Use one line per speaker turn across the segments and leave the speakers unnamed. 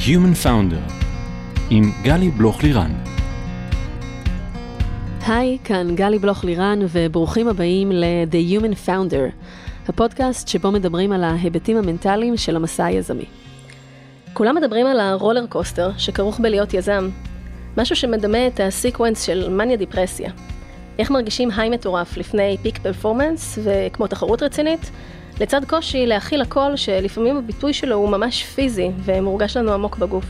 The Human Founder עם גלי בלוך לירן.
היי, כאן גלי בלוך לירן וברוכים הבאים ל-The Human Founder, הפודקאסט שבו מדברים על ההיבטים המנטליים של המסע היזמי. כולם מדברים על ה roller coaster שכרוך בלהיות יזם, משהו שמדמה את ה sequence של מניה דיפרסיה. איך מרגישים high מטורף לפני peak performance וכמו תחרות רצינית, לצד קושי להכיל הכל שלפעמים הביטוי שלו הוא ממש פיזי ומורגש לנו עמוק בגוף.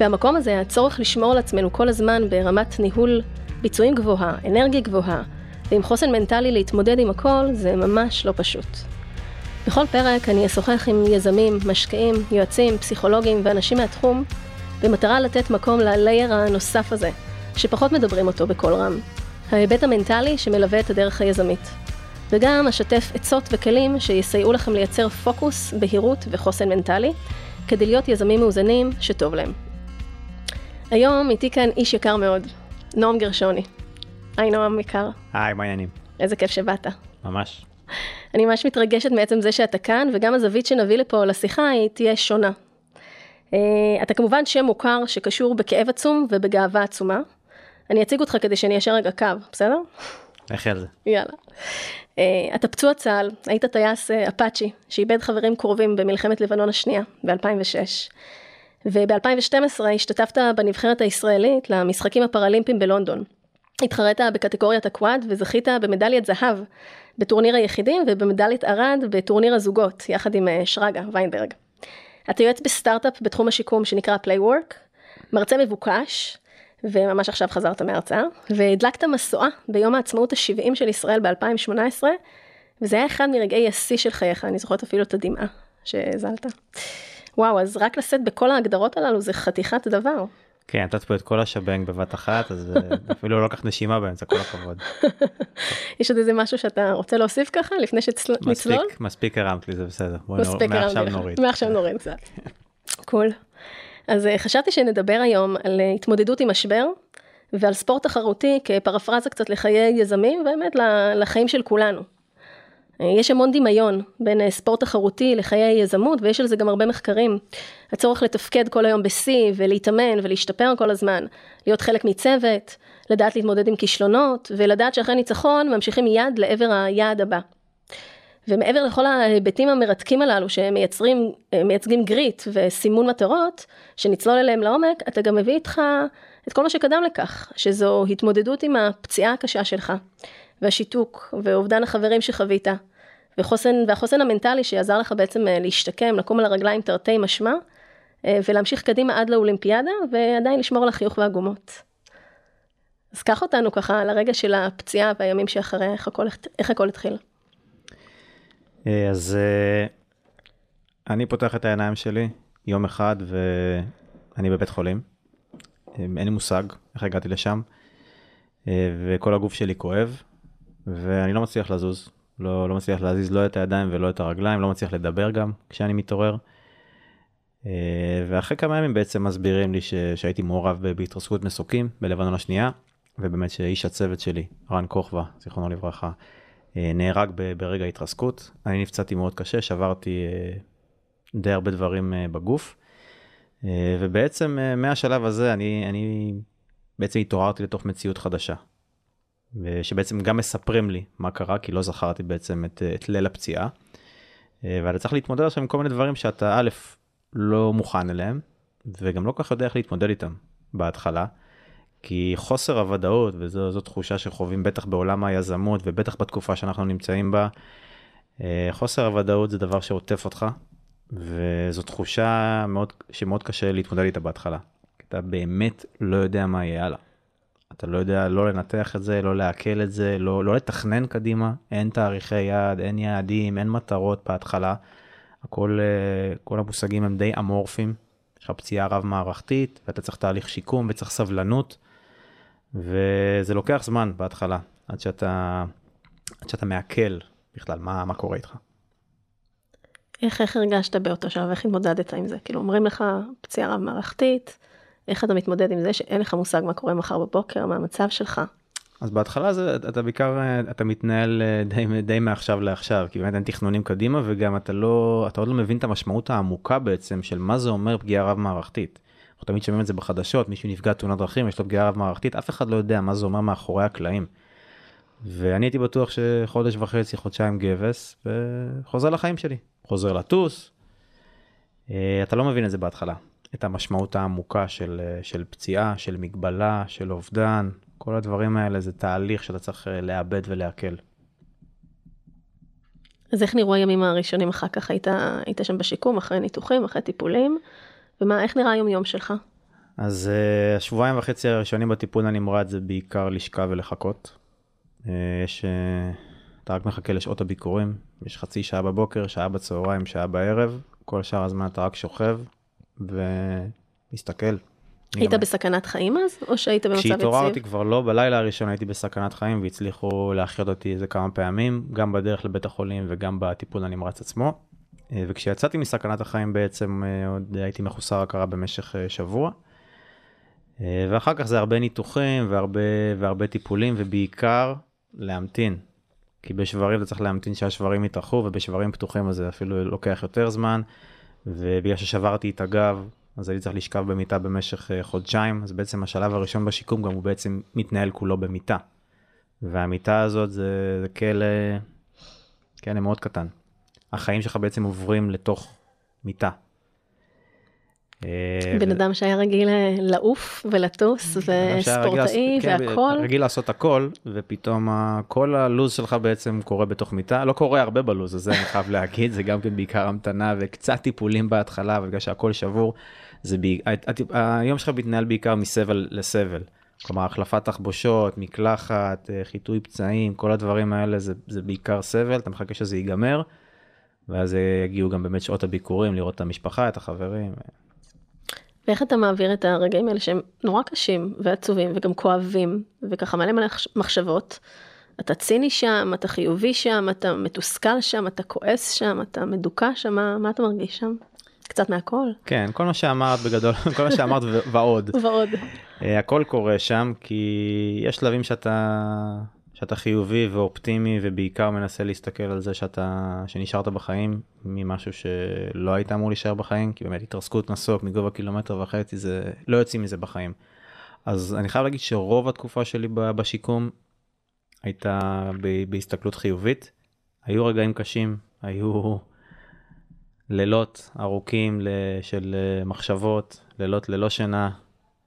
והמקום הזה, הצורך לשמור על עצמנו כל הזמן ברמת ניהול ביצועים גבוהה, אנרגיה גבוהה, ועם חוסן מנטלי להתמודד עם הכל, זה ממש לא פשוט. בכל פרק אני אשוחח עם יזמים, משקיעים, יועצים, פסיכולוגים ואנשים מהתחום, במטרה לתת מקום ללייר הנוסף הזה, שפחות מדברים אותו בקול רם. ההיבט המנטלי שמלווה את הדרך היזמית. וגם אשתף עצות וכלים שיסייעו לכם לייצר פוקוס, בהירות וחוסן מנטלי, כדי להיות יזמים מאוזנים שטוב להם. היום איתי כאן איש יקר מאוד, נועם גרשוני. היי נועם יקר.
היי, מה העניינים?
איזה כיף שבאת.
ממש.
אני ממש מתרגשת מעצם זה שאתה כאן, וגם הזווית שנביא לפה לשיחה היא תהיה שונה. Uh, אתה כמובן שם מוכר שקשור בכאב עצום ובגאווה עצומה. אני אציג אותך כדי שאני אשאר רגע קו, בסדר?
לכי על זה.
יאללה. אה, אתה פצוע צה"ל, היית טייס אה, אפאצ'י, שאיבד חברים קרובים במלחמת לבנון השנייה, ב-2006. וב-2012 השתתפת בנבחרת הישראלית למשחקים הפראלימפיים בלונדון. התחרית בקטגוריית ה quad וזכית במדליית זהב בטורניר היחידים ובמדליית ארד בטורניר הזוגות, יחד עם שרגא ויינברג. אתה יועץ בסטארט-אפ בתחום השיקום שנקרא PlayWork, מרצה מבוקש, וממש עכשיו חזרת מהרצאה, והדלקת משואה ביום העצמאות ה-70 של ישראל ב-2018, וזה היה אחד מרגעי השיא של חייך, אני זוכרת אפילו את הדמעה שהזלת. וואו, אז רק לשאת בכל ההגדרות הללו זה חתיכת דבר.
כן, נתת פה את כל השבנג בבת אחת, אז אפילו לא לקחת נשימה באמצע, כל הכבוד.
יש עוד איזה משהו שאתה רוצה להוסיף ככה, לפני שנצלול?
מספיק, מספיק הרמת לי, זה בסדר. מספיק מעכשיו נוריד.
מעכשיו נוריד קצת. קול. אז חשבתי שנדבר היום על התמודדות עם משבר, ועל ספורט תחרותי כפרפרזה קצת לחיי יזמים, ובאמת לחיים של כולנו. יש המון דמיון בין ספורט תחרותי לחיי יזמות, ויש על זה גם הרבה מחקרים. הצורך לתפקד כל היום בשיא, ולהתאמן ולהשתפר כל הזמן, להיות חלק מצוות, לדעת להתמודד עם כישלונות, ולדעת שאחרי ניצחון ממשיכים מיד לעבר היעד הבא. ומעבר לכל ההיבטים המרתקים הללו שמייצרים, מייצגים גריט וסימון מטרות, שנצלול אליהם לעומק, אתה גם מביא איתך את כל מה שקדם לכך, שזו התמודדות עם הפציעה הקשה שלך, והשיתוק, ואובדן החברים שחווית, וחוסן, והחוסן המנטלי שיעזר לך בעצם להשתקם, לקום על הרגליים תרתי משמע, ולהמשיך קדימה עד לאולימפיאדה, ועדיין לשמור על החיוך והגומות. אז קח אותנו ככה לרגע של הפציעה והימים שאחרי, איך הכל, איך הכל התחיל.
אז אני פותח את העיניים שלי יום אחד ואני בבית חולים. אין לי מושג איך הגעתי לשם, וכל הגוף שלי כואב, ואני לא מצליח לזוז. לא, לא מצליח להזיז לא את הידיים ולא את הרגליים, לא מצליח לדבר גם כשאני מתעורר. ואחרי כמה ימים בעצם מסבירים לי ש, שהייתי מעורב בהתרסקות מסוקים בלבנון השנייה, ובאמת שאיש הצוות שלי, רן כוכבא, זיכרונו לברכה, נהרג ברגע ההתרסקות. אני נפצעתי מאוד קשה, שברתי די הרבה דברים בגוף, ובעצם מהשלב הזה אני, אני בעצם התעוררתי לתוך מציאות חדשה. שבעצם גם מספרים לי מה קרה, כי לא זכרתי בעצם את, את ליל הפציעה. ואתה צריך להתמודד עכשיו עם כל מיני דברים שאתה א', לא מוכן אליהם, וגם לא כל כך יודע איך להתמודד איתם בהתחלה. כי חוסר הוודאות, וזו תחושה שחווים בטח בעולם היזמות, ובטח בתקופה שאנחנו נמצאים בה, חוסר הוודאות זה דבר שעוטף אותך, וזו תחושה מאוד, שמאוד קשה להתמודד איתה בהתחלה. אתה באמת לא יודע מה יהיה הלאה. אתה לא יודע לא לנתח את זה, לא לעכל את זה, לא, לא לתכנן קדימה, אין תאריכי יעד, אין יעדים, אין מטרות בהתחלה. הכל, כל המושגים הם די אמורפיים. יש לך פציעה רב מערכתית, ואתה צריך תהליך שיקום וצריך סבלנות, וזה לוקח זמן בהתחלה, עד שאתה, עד שאתה מעכל בכלל מה, מה קורה איתך.
איך, איך הרגשת באותו שלב, איך התמודדת עם זה? כאילו אומרים לך פציעה רב מערכתית, איך אתה מתמודד עם זה שאין לך מושג מה קורה מחר בבוקר, מה המצב שלך?
אז בהתחלה זה, אתה בעיקר, אתה מתנהל אה, די, די מעכשיו לעכשיו, כי באמת אין תכנונים קדימה וגם אתה לא, אתה עוד לא מבין את המשמעות העמוקה בעצם של מה זה אומר פגיעה רב מערכתית. אנחנו תמיד שומעים את זה בחדשות, מישהו נפגע תאונת דרכים, יש לו פגיעה רב מערכתית, אף אחד לא יודע מה זה אומר מאחורי הקלעים. ואני הייתי בטוח שחודש וחצי, חודשיים גבס, וחוזר לחיים שלי. חוזר לטוס. אה, אתה לא מבין את זה בהתחלה, את המשמעות העמוקה של, של פציעה, של מגבלה, של אובדן, כל הדברים האלה זה תהליך שאתה צריך אה, לאבד ולעכל.
אז איך נראו הימים הראשונים אחר כך? היית, היית שם בשיקום, אחרי ניתוחים, אחרי טיפולים, ומה, איך נראה היום-יום שלך?
אז uh, השבועיים וחצי הראשונים בטיפול הנמרץ זה בעיקר לשכב ולחכות. Uh, יש, uh, אתה רק מחכה לשעות הביקורים, יש חצי שעה בבוקר, שעה בצהריים, שעה בערב, כל שאר הזמן אתה רק שוכב ומסתכל,
היית בסכנת חיים אז, או שהיית במצב יציב?
כשהתעוררתי כבר לא, בלילה הראשון הייתי בסכנת חיים והצליחו להחיות אותי איזה כמה פעמים, גם בדרך לבית החולים וגם בטיפול הנמרץ עצמו. אה, וכשיצאתי מסכנת החיים בעצם אה, עוד הייתי מחוסר הכרה במשך אה, שבוע. ואחר כך זה הרבה ניתוחים והרבה, והרבה טיפולים ובעיקר להמתין. כי בשברים אתה צריך להמתין שהשברים יתרחו ובשברים פתוחים אז זה אפילו לוקח יותר זמן. ובגלל ששברתי את הגב אז הייתי צריך לשכב במיטה במשך חודשיים, אז בעצם השלב הראשון בשיקום גם הוא בעצם מתנהל כולו במיטה. והמיטה הזאת זה, זה כלא, כלא מאוד קטן. החיים שלך בעצם עוברים לתוך מיטה.
אה, בן אדם שהיה רגיל לעוף ולטוס וספורטאי כן, והכל.
רגיל לעשות הכל ופתאום כל הלו"ז שלך בעצם קורה בתוך מיטה לא קורה הרבה בלו"ז הזה אני חייב להגיד זה גם כן בעיקר המתנה וקצת טיפולים בהתחלה בגלל שהכל שבור. זה. היום שלך מתנהל בעיקר מסבל לסבל. כלומר החלפת תחבושות מקלחת אה, חיטוי פצעים כל הדברים האלה זה, זה בעיקר סבל אתה מחכה שזה ייגמר. ואז יגיעו גם באמת שעות הביקורים לראות את המשפחה את החברים.
ואיך אתה מעביר את הרגעים האלה שהם נורא קשים ועצובים וגם כואבים וככה מלא מלא מחשבות. אתה ציני שם, אתה חיובי שם, אתה מתוסכל שם, אתה כועס שם, אתה מדוכא שם, מה, מה אתה מרגיש שם? קצת מהכל.
כן, כל מה שאמרת בגדול, כל מה שאמרת ועוד.
ועוד.
אה, הכל קורה שם כי יש שלבים שאתה שאתה חיובי ואופטימי ובעיקר מנסה להסתכל על זה שאתה שנשארת בחיים ממשהו שלא היית אמור להישאר בחיים כי באמת התרסקות מסוק מגובה קילומטר וחצי זה לא יוצאים מזה בחיים. אז אני חייב להגיד שרוב התקופה שלי בשיקום הייתה בהסתכלות חיובית. היו רגעים קשים היו לילות ארוכים של מחשבות לילות ללא שינה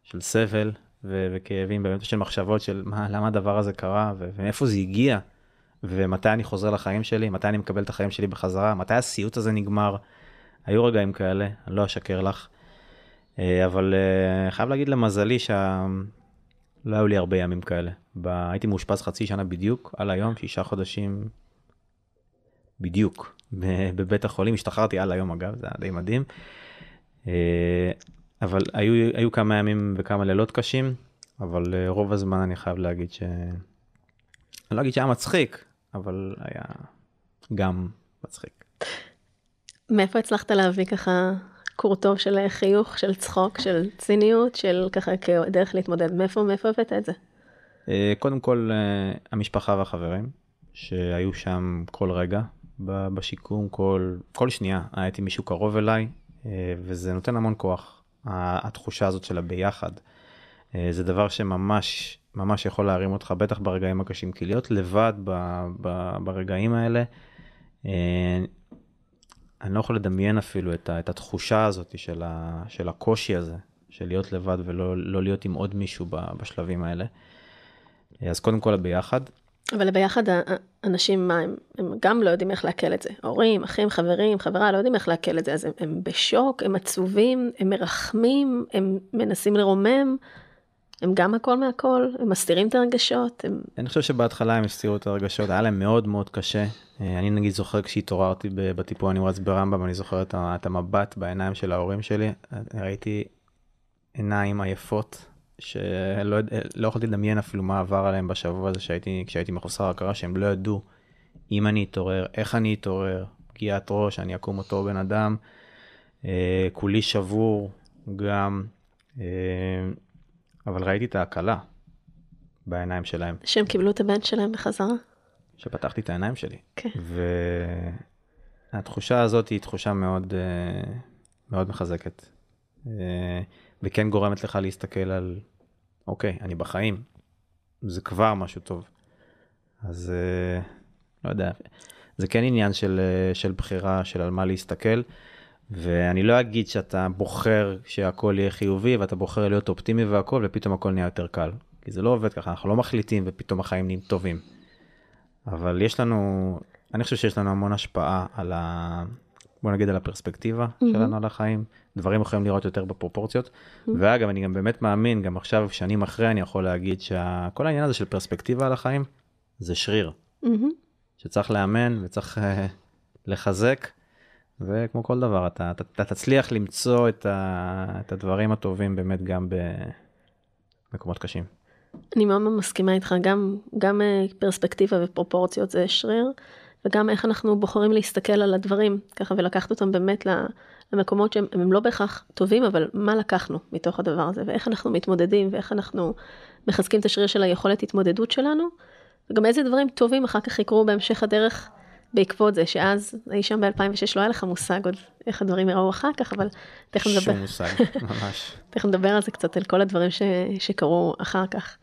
של סבל ו- וכאבים באמת של מחשבות של מה למה הדבר הזה קרה ו- ומאיפה זה הגיע ומתי אני חוזר לחיים שלי מתי אני מקבל את החיים שלי בחזרה מתי הסיוט הזה נגמר. היו רגעים כאלה אני לא אשקר לך אה, אבל אה, חייב להגיד למזלי שלא היו לי הרבה ימים כאלה ב... הייתי מאושפז חצי שנה בדיוק על היום שישה חודשים בדיוק בבית החולים השתחררתי על היום אגב זה היה די מדהים. אה, אבל היו, היו כמה ימים וכמה לילות קשים, אבל uh, רוב הזמן אני חייב להגיד ש... אני לא אגיד שהיה מצחיק, אבל היה גם מצחיק.
מאיפה הצלחת להביא ככה קור טוב של חיוך, של צחוק, של ציניות, של ככה כדרך להתמודד? מאיפה, מאיפה הבאת את זה?
Uh, קודם כל, uh, המשפחה והחברים, שהיו שם כל רגע בשיקום, כל, כל שנייה הייתי מישהו קרוב אליי, וזה נותן המון כוח. התחושה הזאת של הביחד. אה, זה דבר שממש ממש יכול להרים אותך, בטח ברגעים הקשים, כי להיות לבד ב, ב, ברגעים האלה, אה, אני לא יכול לדמיין אפילו את, את התחושה הזאת של, ה, של הקושי הזה, של להיות לבד ולא לא להיות עם עוד מישהו בשלבים האלה. אז קודם כל הביחד.
אבל ביחד אנשים, מה, הם, הם גם לא יודעים איך לעכל את זה. הורים, אחים, חברים, חברה, לא יודעים איך לעכל את זה, אז הם, הם בשוק, הם עצובים, הם מרחמים, הם מנסים לרומם, הם גם הכל מהכל, הם מסתירים את הרגשות. הם...
אני חושב שבהתחלה הם הסתירו את הרגשות, היה להם מאוד מאוד קשה. אה, אני נגיד זוכר כשהתעוררתי בטיפול הנמרץ ברמב"ם, אני זוכר את המבט בעיניים של ההורים שלי, ראיתי עיניים עייפות. שלא לא יכולתי לדמיין אפילו מה עבר עליהם בשבוע הזה שהייתי, כשהייתי מחוסר הכרה, שהם לא ידעו אם אני אתעורר, איך אני אתעורר, פגיעת ראש, אני אקום אותו בן אדם, אה, כולי שבור גם, אה, אבל ראיתי את ההקלה. בעיניים שלהם.
שהם קיבלו את הבן שלהם בחזרה?
שפתחתי את העיניים שלי.
כן.
והתחושה הזאת היא תחושה מאוד, אה, מאוד מחזקת. אה, וכן גורמת לך להסתכל על, אוקיי, אני בחיים, זה כבר משהו טוב. אז אה, לא יודע, זה כן עניין של, של בחירה, של על מה להסתכל. ואני לא אגיד שאתה בוחר שהכל יהיה חיובי ואתה בוחר להיות אופטימי והכל ופתאום הכל נהיה יותר קל. כי זה לא עובד ככה, אנחנו לא מחליטים ופתאום החיים נהיים טובים. אבל יש לנו, אני חושב שיש לנו המון השפעה על. בוא נגיד על הפרספקטיבה mm-hmm. שלנו על החיים, דברים יכולים לראות יותר בפרופורציות. Mm-hmm. ואגב, אני גם באמת מאמין, גם עכשיו, שנים אחרי, אני יכול להגיד שכל העניין הזה של פרספקטיבה על החיים, זה שריר. Mm-hmm. שצריך לאמן וצריך uh, לחזק, וכמו כל דבר, אתה, אתה, אתה תצליח למצוא את, ה, את הדברים הטובים באמת גם במקומות קשים.
אני מאוד מסכימה איתך, גם, גם אה, פרספקטיבה ופרופורציות זה שריר, וגם איך אנחנו בוחרים להסתכל על הדברים, ככה ולקחת אותם באמת למקומות שהם הם לא בהכרח טובים, אבל מה לקחנו מתוך הדבר הזה, ואיך אנחנו מתמודדים, ואיך אנחנו מחזקים את השריר של היכולת התמודדות שלנו, וגם איזה דברים טובים אחר כך יקרו בהמשך הדרך בעקבות זה, שאז, אי שם ב-2006 לא היה לך מושג עוד איך הדברים יראו אחר כך, אבל תכף נדבר.
שום מושג, ממש.
תכף נדבר על זה קצת, על כל הדברים ש, שקרו אחר כך.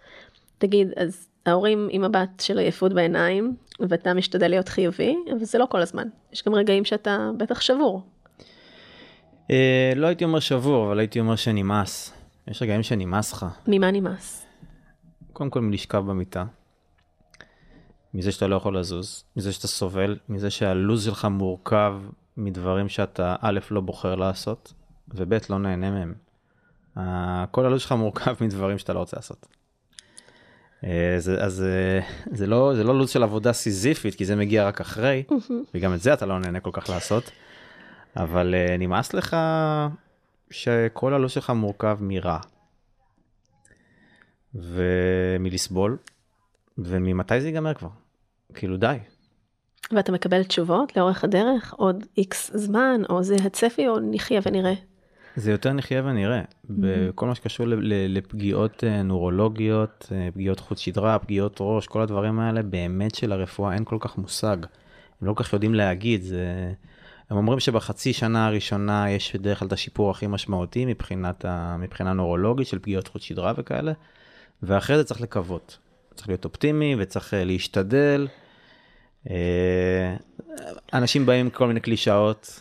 תגיד, אז ההורים עם מבט של עייפות בעיניים, ואתה משתדל להיות חיובי, אבל זה לא כל הזמן. יש גם רגעים שאתה בטח שבור.
אה, לא הייתי אומר שבור, אבל הייתי אומר שנמאס. יש רגעים שנמאס לך.
ממה נמאס?
קודם כל מלשכב במיטה. מזה שאתה לא יכול לזוז, מזה שאתה סובל, מזה שהלו"ז שלך מורכב מדברים שאתה א', לא בוחר לעשות, וב', לא נהנה מהם. כל הלו"ז שלך מורכב מדברים שאתה לא רוצה לעשות. אה, זה, אז אה, זה לא, זה לא לו"ז של עבודה סיזיפית, כי זה מגיע רק אחרי, וגם את זה אתה לא נהנה כל כך לעשות, אבל אה, נמאס לך שכל הלו"ז שלך מורכב מרע, ומלסבול, וממתי זה ייגמר כבר? כאילו די.
ואתה מקבל תשובות לאורך הדרך, עוד איקס זמן, או זה הצפי, או נחיה ונראה.
זה יותר נחיה ונראה. Mm-hmm. בכל מה שקשור לפגיעות אה, נורולוגיות, אה, פגיעות חוט שדרה, פגיעות ראש, כל הדברים האלה, באמת שלרפואה אין כל כך מושג. הם לא כל כך יודעים להגיד, זה... הם אומרים שבחצי שנה הראשונה יש בדרך כלל את השיפור הכי משמעותי מבחינת ה... מבחינה נורולוגית של פגיעות חוט שדרה וכאלה, ואחרי זה צריך לקוות. צריך להיות אופטימי וצריך אה, להשתדל. אנשים באים עם כל מיני קלישאות,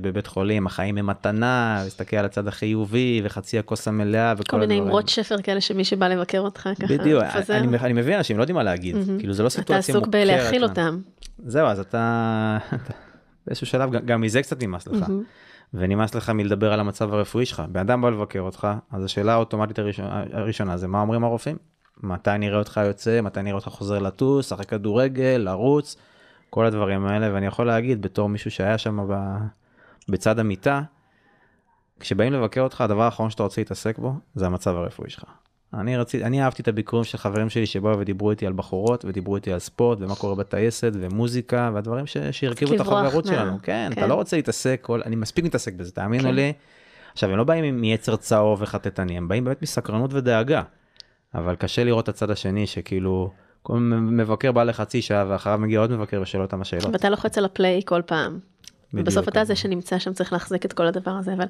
בבית חולים, החיים הם מתנה, להסתכל על הצד החיובי וחצי הכוס המלאה וכל
הדברים. כל מיני אמרות שפר כאלה שמי שבא לבקר אותך ככה
בדיוק, אני, אני מבין אנשים לא יודעים מה להגיד, mm-hmm. כאילו זה לא סיטואציה
מוכרת. אתה עסוק בלהכיל אותם.
זהו, אז אתה, באיזשהו שלב גם, מזה קצת נמאס לך. Mm-hmm. ונמאס לך מלדבר על המצב הרפואי שלך. בן אדם בא לבקר אותך, אז השאלה האוטומטית הראשונה, הראשונה זה מה אומרים הרופאים? מתי נראה אותך יוצא, מתי נראה אותך חוזר לטוס, לשחק כדורגל, לרוץ. כל הדברים האלה, ואני יכול להגיד בתור מישהו שהיה שם ב... בצד המיטה, כשבאים לבקר אותך, הדבר האחרון שאתה רוצה להתעסק בו, זה המצב הרפואי שלך. אני רציתי, אני אהבתי את הביקורים של חברים שלי שבאו ודיברו איתי על בחורות, ודיברו איתי על ספורט, ומה קורה בטייסת, ומוזיקה, והדברים שהרכיבו את החברות מה... שלנו. כן, כן, אתה לא רוצה להתעסק, כל... אני מספיק מתעסק בזה, תאמינו כן. לי. עכשיו, הם לא באים מיצר צהוב וחטטני, הם באים באמת מסקרנות ודאגה. אבל קשה לראות את הצד השני שכאילו מבקר בא לחצי שעה ואחריו מגיע עוד מבקר ושואל אותם השאלות.
ואתה לוחץ על הפליי כל פעם. ובסוף אתה זה שנמצא שם צריך להחזיק את כל הדבר הזה אבל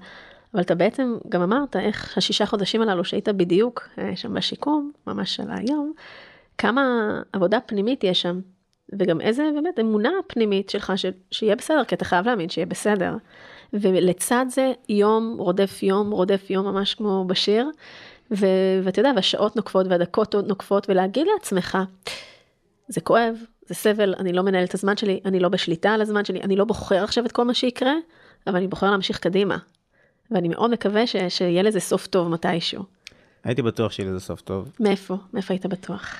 אבל אתה בעצם גם אמרת איך השישה חודשים הללו שהיית בדיוק אה, שם בשיקום ממש של היום כמה עבודה פנימית יש שם וגם איזה באמת אמונה פנימית שלך ש, שיהיה בסדר כי אתה חייב להאמין שיהיה בסדר. ולצד זה יום רודף יום רודף יום ממש כמו בשיר ו- ואתה יודע, והשעות נוקפות והדקות נוקפות, ולהגיד לעצמך, זה כואב, זה סבל, אני לא מנהל את הזמן שלי, אני לא בשליטה על הזמן שלי, אני לא בוחר עכשיו את כל מה שיקרה, אבל אני בוחר להמשיך קדימה. ואני מאוד מקווה ש- שיהיה לזה סוף טוב מתישהו.
הייתי בטוח שיהיה לזה סוף טוב.
מאיפה? מאיפה היית בטוח?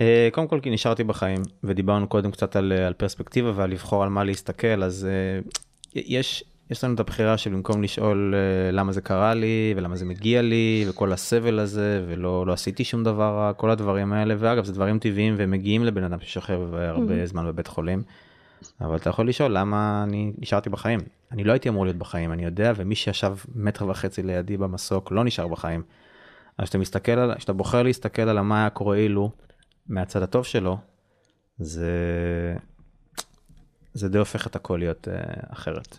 אה, קודם כל כי נשארתי בחיים ודיברנו קודם קצת על, על פרספקטיבה ועל לבחור על מה להסתכל אז uh, יש יש לנו את הבחירה של במקום לשאול uh, למה זה קרה לי ולמה זה מגיע לי וכל הסבל הזה ולא לא עשיתי שום דבר כל הדברים האלה ואגב זה דברים טבעיים ומגיעים לבן אדם ששוכב הרבה mm-hmm. זמן בבית חולים. אבל אתה יכול לשאול למה אני נשארתי בחיים אני לא הייתי אמור להיות בחיים אני יודע ומי שישב מטר וחצי לידי במסוק לא נשאר בחיים. אז כשאתה מסתכל על, כשאתה בוחר להסתכל על מה היה קורה אילו, מהצד הטוב שלו, זה, זה די הופך את הכל להיות uh, אחרת.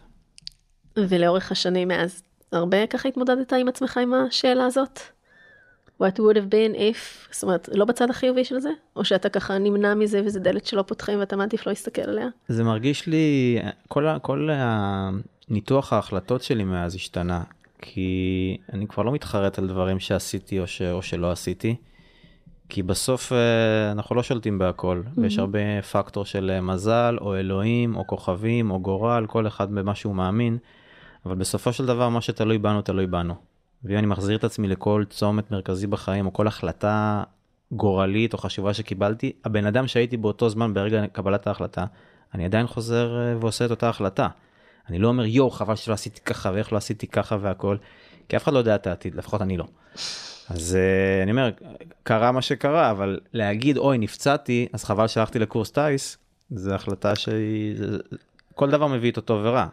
ולאורך השנים מאז, הרבה ככה התמודדת עם עצמך עם השאלה הזאת? What would have been if, זאת אומרת, לא בצד החיובי של זה? או שאתה ככה נמנע מזה וזה דלת שלא פותחים ואתה מעדיף לא להסתכל עליה?
זה מרגיש לי, כל, ה- כל הניתוח ההחלטות שלי מאז השתנה, כי אני כבר לא מתחרט על דברים שעשיתי או, ש, או שלא עשיתי, כי בסוף אה, אנחנו לא שולטים בהכל, mm-hmm. ויש הרבה פקטור של אה, מזל, או אלוהים, או כוכבים, או גורל, כל אחד במה שהוא מאמין, אבל בסופו של דבר מה שתלוי בנו, תלוי בנו. ואם אני מחזיר את עצמי לכל צומת מרכזי בחיים, או כל החלטה גורלית או חשובה שקיבלתי, הבן אדם שהייתי באותו זמן ברגע קבלת ההחלטה, אני עדיין חוזר אה, ועושה את אותה החלטה. אני לא אומר יואו חבל שלא עשיתי ככה ואיך לא עשיתי ככה והכל, כי אף אחד לא יודע את העתיד, לפחות אני לא. אז uh, אני אומר, קרה מה שקרה, אבל להגיד אוי נפצעתי, אז חבל שהלכתי לקורס טיס, זו החלטה שהיא, כל דבר מביא איתו טוב ורע.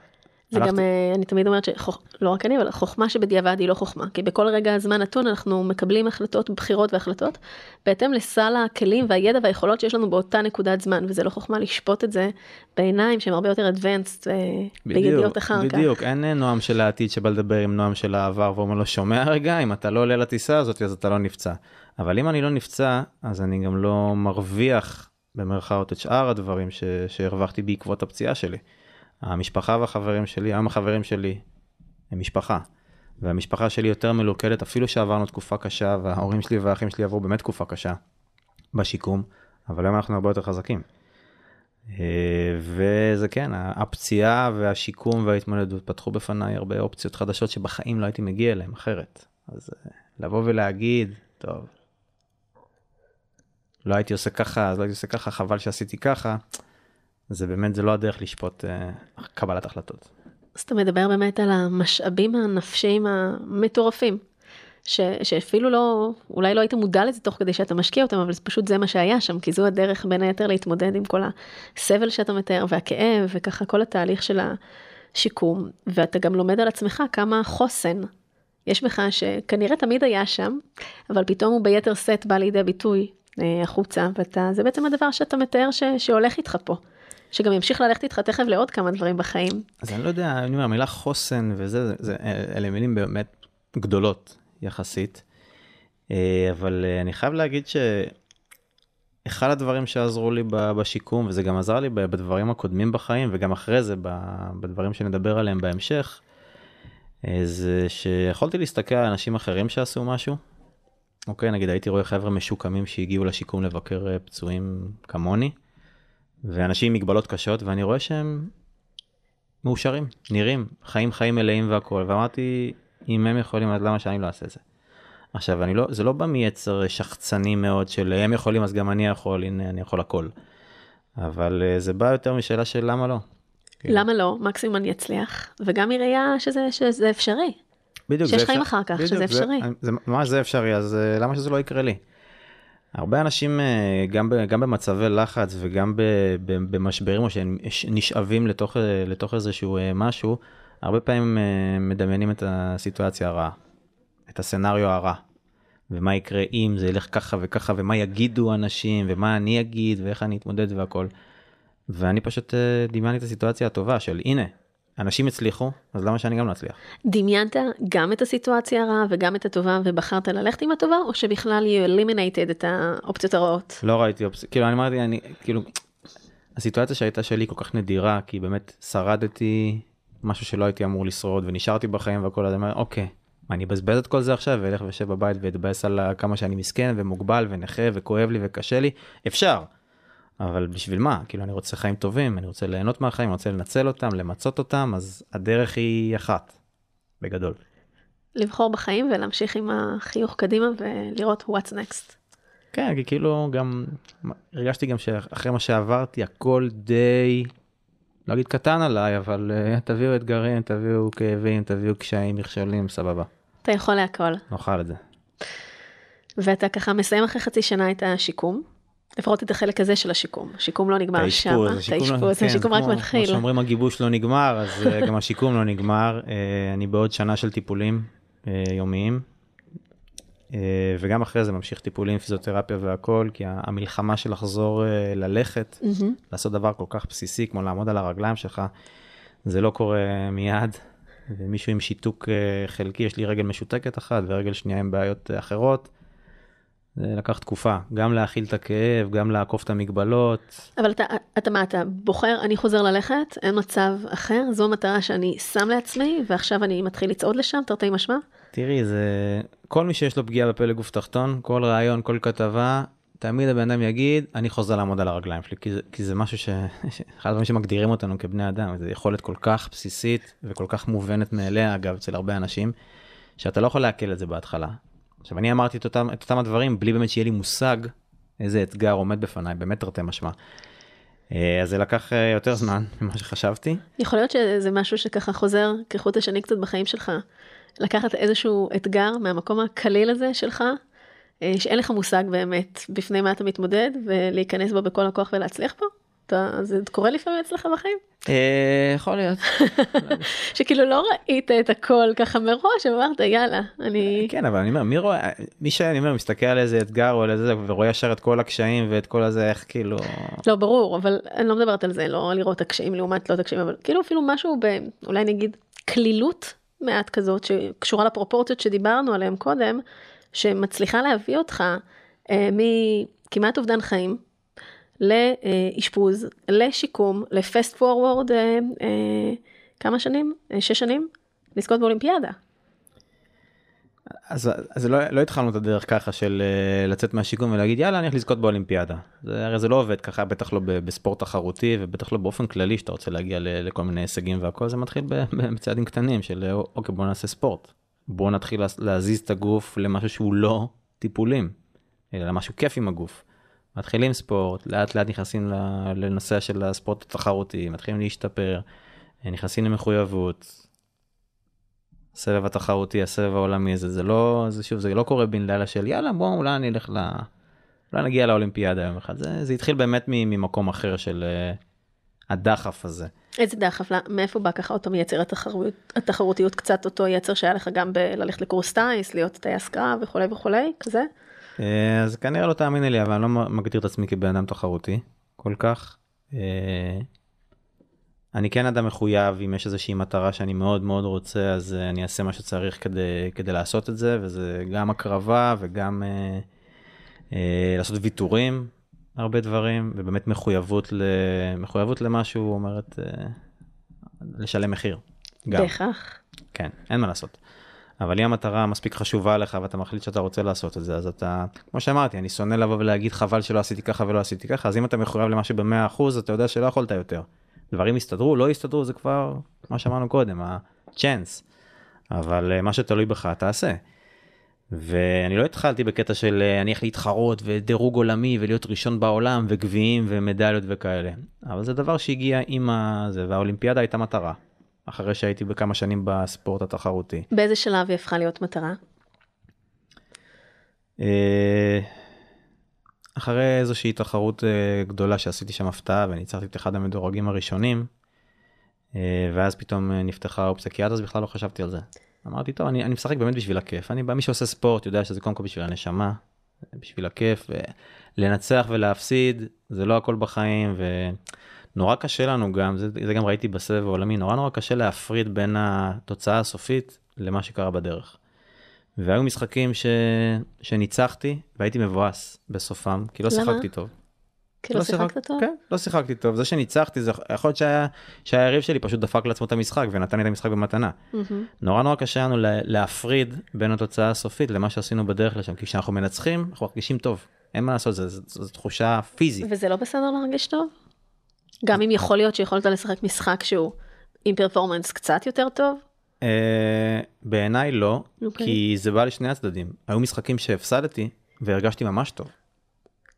זה
הלכתי-
גם, אה, אני תמיד אומרת שלא רק אני, אבל חוכמה שבדיעבד היא לא חוכמה. כי בכל רגע זמן נתון אנחנו מקבלים החלטות, בחירות והחלטות, בהתאם לסל הכלים והידע והיכולות שיש לנו באותה נקודת זמן, וזה לא חוכמה לשפוט את זה בעיניים שהן הרבה יותר advanced אה, בידיעות אחר כך.
בדיוק, אין אה, נועם של העתיד שבא לדבר עם נועם של העבר ואומר לו שומע רגע, אם אתה לא עולה לטיסה הזאת אז אתה לא נפצע. אבל אם אני לא נפצע, אז אני גם לא מרוויח במרכאות את שאר הדברים ש... שהרווחתי בעקבות הפציעה שלי. המשפחה והחברים שלי, היום החברים שלי הם משפחה. והמשפחה שלי יותר מלוכדת אפילו שעברנו תקופה קשה וההורים שלי והאחים שלי עברו באמת תקופה קשה בשיקום, אבל היום אנחנו הרבה יותר חזקים. אה, וזה כן, הפציעה והשיקום וההתמודדות פתחו בפניי הרבה אופציות חדשות שבחיים לא הייתי מגיע אליהן אחרת. אז אה, לבוא ולהגיד, טוב, לא הייתי עושה ככה, אז לא הייתי עושה ככה, חבל שעשיתי ככה, זה באמת, זה לא הדרך לשפוט אה, קבלת החלטות.
אז אתה מדבר באמת על המשאבים הנפשיים המטורפים, ש, שאפילו לא, אולי לא היית מודע לזה תוך כדי שאתה משקיע אותם, אבל פשוט זה מה שהיה שם, כי זו הדרך בין היתר להתמודד עם כל הסבל שאתה מתאר והכאב וככה כל התהליך של השיקום, ואתה גם לומד על עצמך כמה חוסן יש בך שכנראה תמיד היה שם, אבל פתאום הוא ביתר שאת בא לידי ביטוי אה, החוצה, ואתה, זה בעצם הדבר שאתה מתאר ש, שהולך איתך פה. שגם ימשיך ללכת איתך תכף לעוד כמה דברים בחיים.
אז אני לא יודע, אני אומר, המילה חוסן וזה, זה, אלה מילים באמת גדולות יחסית, אה, אבל אה, אני חייב להגיד שאחד הדברים שעזרו לי בשיקום, וזה גם עזר לי בדברים הקודמים בחיים, וגם אחרי זה בדברים שנדבר עליהם בהמשך, אה, זה שיכולתי להסתכל על אנשים אחרים שעשו משהו. אוקיי, נגיד הייתי רואה חבר'ה משוקמים שהגיעו לשיקום לבקר פצועים כמוני, ואנשים עם מגבלות קשות, ואני רואה שהם מאושרים, נראים, חיים חיים מלאים והכל, ואמרתי, אם הם יכולים, אז למה שאני לא אעשה את זה? עכשיו, אני לא, זה לא בא מיצר שחצני מאוד של הם יכולים, אז גם אני יכול, הנה, אני יכול הכל. אבל אה, זה בא יותר משאלה של למה לא. כן.
למה לא? מקסימום אני אצליח, וגם מראייה שזה, שזה אפשרי.
בדיוק,
שיש
זה
חיים
אפשר-
אחר כך,
בדיוק,
שזה
זה-
אפשרי.
זה ממש זה אפשרי, אז אה, למה שזה לא יקרה לי? הרבה אנשים, אה, גם, גם במצבי לחץ וגם במשברים, או שהם נשאבים לתוך, אה, לתוך איזשהו אה, משהו, הרבה פעמים מדמיינים את הסיטואציה הרעה, את הסצנריו הרע. ומה יקרה אם זה ילך ככה וככה, ומה יגידו אנשים, ומה אני אגיד, ואיך אני אתמודד והכל. ואני פשוט דמיינתי את הסיטואציה הטובה של הנה, אנשים הצליחו, אז למה שאני גם לא אצליח?
דמיינת גם את הסיטואציה הרעה וגם את הטובה ובחרת ללכת עם הטובה, או שבכלל you eliminated את האופציות הרעות?
לא ראיתי אופציה, כאילו אני אמרתי, אני, כאילו, הסיטואציה שהייתה שלי כל כך נדירה, כי באמת שרדתי משהו שלא הייתי אמור לשרוד, ונשארתי בחיים והכל, אז אני אומר, אוקיי, מה, אני אבזבז את כל זה עכשיו, ואלך וישב בבית ואתבאס על כמה שאני מסכן ומוגבל ונכה וכואב לי וקשה לי, אפשר. אבל בשביל מה? כאילו אני רוצה חיים טובים, אני רוצה ליהנות מהחיים, אני רוצה לנצל אותם, למצות אותם, אז הדרך היא אחת, בגדול.
לבחור בחיים ולהמשיך עם החיוך קדימה ולראות what's next.
כן, כי כאילו גם הרגשתי גם שאחרי מה שעברתי הכל די, לא אגיד קטן עליי, אבל uh, תביאו אתגרים, תביאו כאבים, תביאו קשיים, מכשולים, סבבה,
אתה יכול להכל.
נאכל את זה.
ואתה ככה מסיים אחרי חצי שנה את השיקום, לפחות את החלק הזה של השיקום. השיקום לא נגמר שם,
האשפוז,
את
השיקום לא-
האשפוז,
כן,
השיקום רק מתחיל.
כמו שאומרים הגיבוש לא נגמר, אז uh, גם השיקום לא נגמר. Uh, אני בעוד שנה של טיפולים uh, יומיים. אה, וגם אחרי זה ממשיך טיפולים, פיזיותרפיה והכל, כי המלחמה של לחזור אה, ללכת. לעשות דבר כל כך בסיסי כמו לעמוד על הרגליים שלך, זה לא קורה מיד. ומישהו עם שיתוק אה, חלקי, יש לי רגל משותקת אחת ורגל שנייה עם בעיות אה, אחרות. זה לקח תקופה, גם להכיל את הכאב, גם לעקוף את המגבלות.
אבל אתה, אתה מה, אתה בוחר, אני חוזר ללכת, אין מצב אחר, זו המטרה שאני שם לעצמי, ועכשיו אני מתחיל לצעוד לשם, תרתי משמע?
תראי, זה... כל מי שיש לו פגיעה בפלג גוף תחתון, כל ראיון, כל כתבה, תמיד הבן אדם יגיד, אני חוזר לעמוד על הרגליים שלי, כי זה, כי זה משהו ש... אחד הדברים שמגדירים אותנו כבני אדם, זו יכולת כל כך בסיסית וכל כך מובנת מאליה, אגב, אצל הרבה אנשים, שאתה לא יכול לעכל את זה בהתחלה. עכשיו, אני אמרתי את אותם, את אותם הדברים בלי באמת שיהיה לי מושג איזה אתגר עומד בפניי, באמת תרתי משמע. אה, אז זה לקח אה, יותר זמן ממה שחשבתי.
יכול להיות שזה משהו שככה חוזר כחוט השני קצת בחיים שלך, לקחת איזשהו אתגר מהמקום הקליל הזה שלך, אה, שאין לך מושג באמת בפני מה אתה מתמודד, ולהיכנס בו בכל הכוח ולהצליח בו? אתה, זה קורה לפעמים אצלך בחיים?
אה, יכול להיות.
שכאילו לא ראית את הכל ככה מראש, אמרת יאללה, אני...
כן, אבל אני אומר, מי רואה, מי שאני אומר, מסתכל על איזה אתגר או על איזה, ורואה ישר את כל הקשיים ואת כל הזה, איך כאילו...
לא, ברור, אבל אני לא מדברת על זה, לא לראות את הקשיים לעומת לא את הקשיים, אבל כאילו אפילו משהו ב... אולי נגיד כלילות מעט כזאת, שקשורה לפרופורציות שדיברנו עליהן קודם, שמצליחה להביא אותך אה, מכמעט אובדן חיים, לאשפוז, לשיקום, לפסט פורוורד, אה, אה, כמה שנים? אה, שש שנים? לזכות באולימפיאדה.
אז, אז לא, לא התחלנו את הדרך ככה של אה, לצאת מהשיקום ולהגיד יאללה אני הולך לזכות באולימפיאדה. זה, הרי זה לא עובד ככה בטח לא בספורט תחרותי ובטח לא באופן כללי שאתה רוצה להגיע לכל מיני הישגים והכל זה מתחיל בצעדים קטנים של אה, אוקיי בוא נעשה ספורט. בוא נתחיל לה- להזיז את הגוף למשהו שהוא לא טיפולים אלא למשהו כיף עם הגוף. מתחילים ספורט לאט לאט נכנסים לנושא של הספורט התחרותי מתחילים להשתפר אה, נכנסים למחויבות. הסבב התחרותי, הסבב העולמי, זה, זה לא, זה שוב, זה לא קורה בן לילה של יאללה בוא אולי אני אלך ל... אולי נגיע לאולימפיאדה יום אחד, זה, זה התחיל באמת ממקום אחר של uh, הדחף הזה.
איזה דחף, לא- מאיפה בא ככה אותו מייצר התחרות, התחרותיות קצת אותו יצר שהיה לך גם בללכת לקורס טיס, להיות טייס קרב וכולי וכולי, כזה?
Uh, אז כנראה לא תאמיני לי, אבל אני לא מגדיר את עצמי כבן אדם תחרותי כל כך. Uh, אני כן אדם מחויב, אם יש איזושהי מטרה שאני מאוד מאוד רוצה, אז uh, אני אעשה מה שצריך כדי, כדי לעשות את זה, וזה גם הקרבה וגם uh, uh, לעשות ויתורים, הרבה דברים, ובאמת מחויבות, ל, מחויבות למשהו, אומרת, uh, לשלם מחיר. גם.
בהכרח.
כן, אין מה לעשות. אבל אם המטרה מספיק חשובה לך ואתה מחליט שאתה רוצה לעשות את זה, אז אתה, כמו שאמרתי, אני שונא לבוא ולהגיד חבל שלא עשיתי ככה ולא עשיתי ככה, אז אם אתה מחויב למשהו במאה אחוז, אתה יודע שלא יכולת יותר. דברים יסתדרו, לא יסתדרו, זה כבר, מה שאמרנו קודם, ה-chance. אבל אה, מה שתלוי בך, תעשה. ואני לא התחלתי בקטע של אה, אני איך להתחרות ודירוג עולמי ולהיות ראשון בעולם וגביעים ומדליות וכאלה. אבל זה דבר שהגיע עם הזה, והאולימפיאדה הייתה מטרה. אחרי שהייתי בכמה שנים בספורט התחרותי.
באיזה שלב היא הפכה להיות מטרה?
אה, אחרי איזושהי תחרות אה, גדולה שעשיתי שם הפתעה וניצחתי את אחד המדורגים הראשונים, אה, ואז פתאום נפתחה האופציה, כי עד אז בכלל לא חשבתי על זה. אמרתי, טוב, אני, אני משחק באמת בשביל הכיף. אני בא, מי שעושה ספורט יודע שזה קודם כל בשביל הנשמה, בשביל הכיף, ולנצח ולהפסיד, זה לא הכל בחיים, ונורא קשה לנו גם, זה, זה גם ראיתי בסבב העולמי, נורא נורא קשה להפריד בין התוצאה הסופית למה שקרה בדרך. והיו משחקים ש... שניצחתי והייתי מבואס בסופם, כי לא
למה?
שיחקתי טוב.
כי לא שיחקת טוב?
כן, לא שיחקתי טוב. זה שניצחתי, זה יכול להיות שהיה, שהיריב שלי פשוט דפק לעצמו את המשחק ונתן לי את המשחק במתנה.
מהמם.
נורא נורא קשה לנו לה- להפריד בין התוצאה הסופית למה שעשינו בדרך לשם, כי כשאנחנו מנצחים, אנחנו מרגישים טוב. אין מה לעשות, זו תחושה פיזית.
וזה לא בסדר להרגיש טוב? גם אם יכול להיות שיכולת לשחק משחק שהוא עם פרפורמנס קצת יותר טוב?
אה, בעיניי לא,
אוקיי.
כי זה בא לשני הצדדים. היו משחקים שהפסדתי והרגשתי ממש טוב.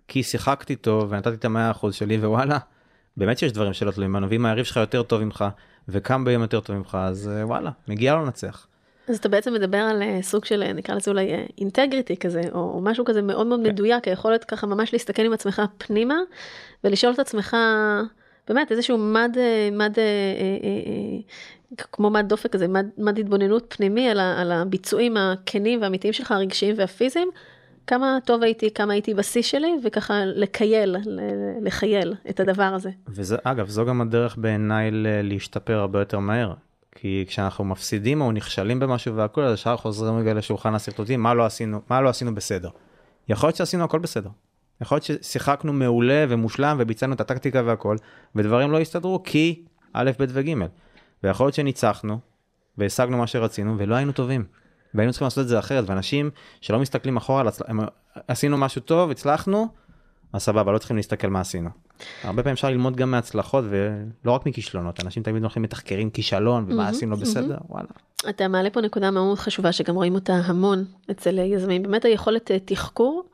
כי שיחקתי טוב ונתתי את המאה אחוז שלי ווואלה, באמת שיש דברים שלא תלויים בנו, ואם היריב שלך יותר טוב ממך וקם ביום יותר טוב ממך, אז אה, וואלה, מגיע לו לנצח.
אז אתה בעצם מדבר על אה, סוג של נקרא לזה אולי אינטגריטי כזה או, משהו כזה מאוד מאוד מדויק היכולת ככה ממש להסתכל עם עצמך פנימה ולשאול את עצמך באמת איזשהו מד אה, מד אה, אה, אה, כמו מד דופק כזה, מד, מד התבוננות פנימי על, ה, על הביצועים הכנים והאמיתיים שלך, הרגשיים והפיזיים, כמה טוב הייתי, כמה הייתי בשיא שלי, וככה לקייל, לחייל את הדבר הזה.
וזה, אגב, זו גם הדרך בעיניי להשתפר הרבה יותר מהר. כי כשאנחנו מפסידים או נכשלים במשהו והכול, אז ישר חוזרים רגע לשולחן השרטוטים, מה לא עשינו, מה לא עשינו בסדר. יכול להיות שעשינו הכל בסדר. יכול להיות ששיחקנו מעולה ומושלם וביצענו את הטקטיקה והכל, ודברים לא הסתדרו כי א', ב' וג'. ויכול להיות שניצחנו, והשגנו מה שרצינו, ולא היינו טובים. והיינו צריכים לעשות את זה אחרת, ואנשים שלא מסתכלים אחורה, הם, עשינו משהו טוב, הצלחנו, אז סבבה, לא צריכים להסתכל מה עשינו. הרבה פעמים אפשר ללמוד גם מהצלחות ולא רק מכישלונות, אנשים תמיד הולכים מתחקרים כישלון ומה mm-hmm, עשינו לא בסדר, mm-hmm. וואלה.
אתה מעלה פה נקודה מאוד חשובה שגם רואים אותה המון אצל יזמים, באמת היכולת אה, תחקור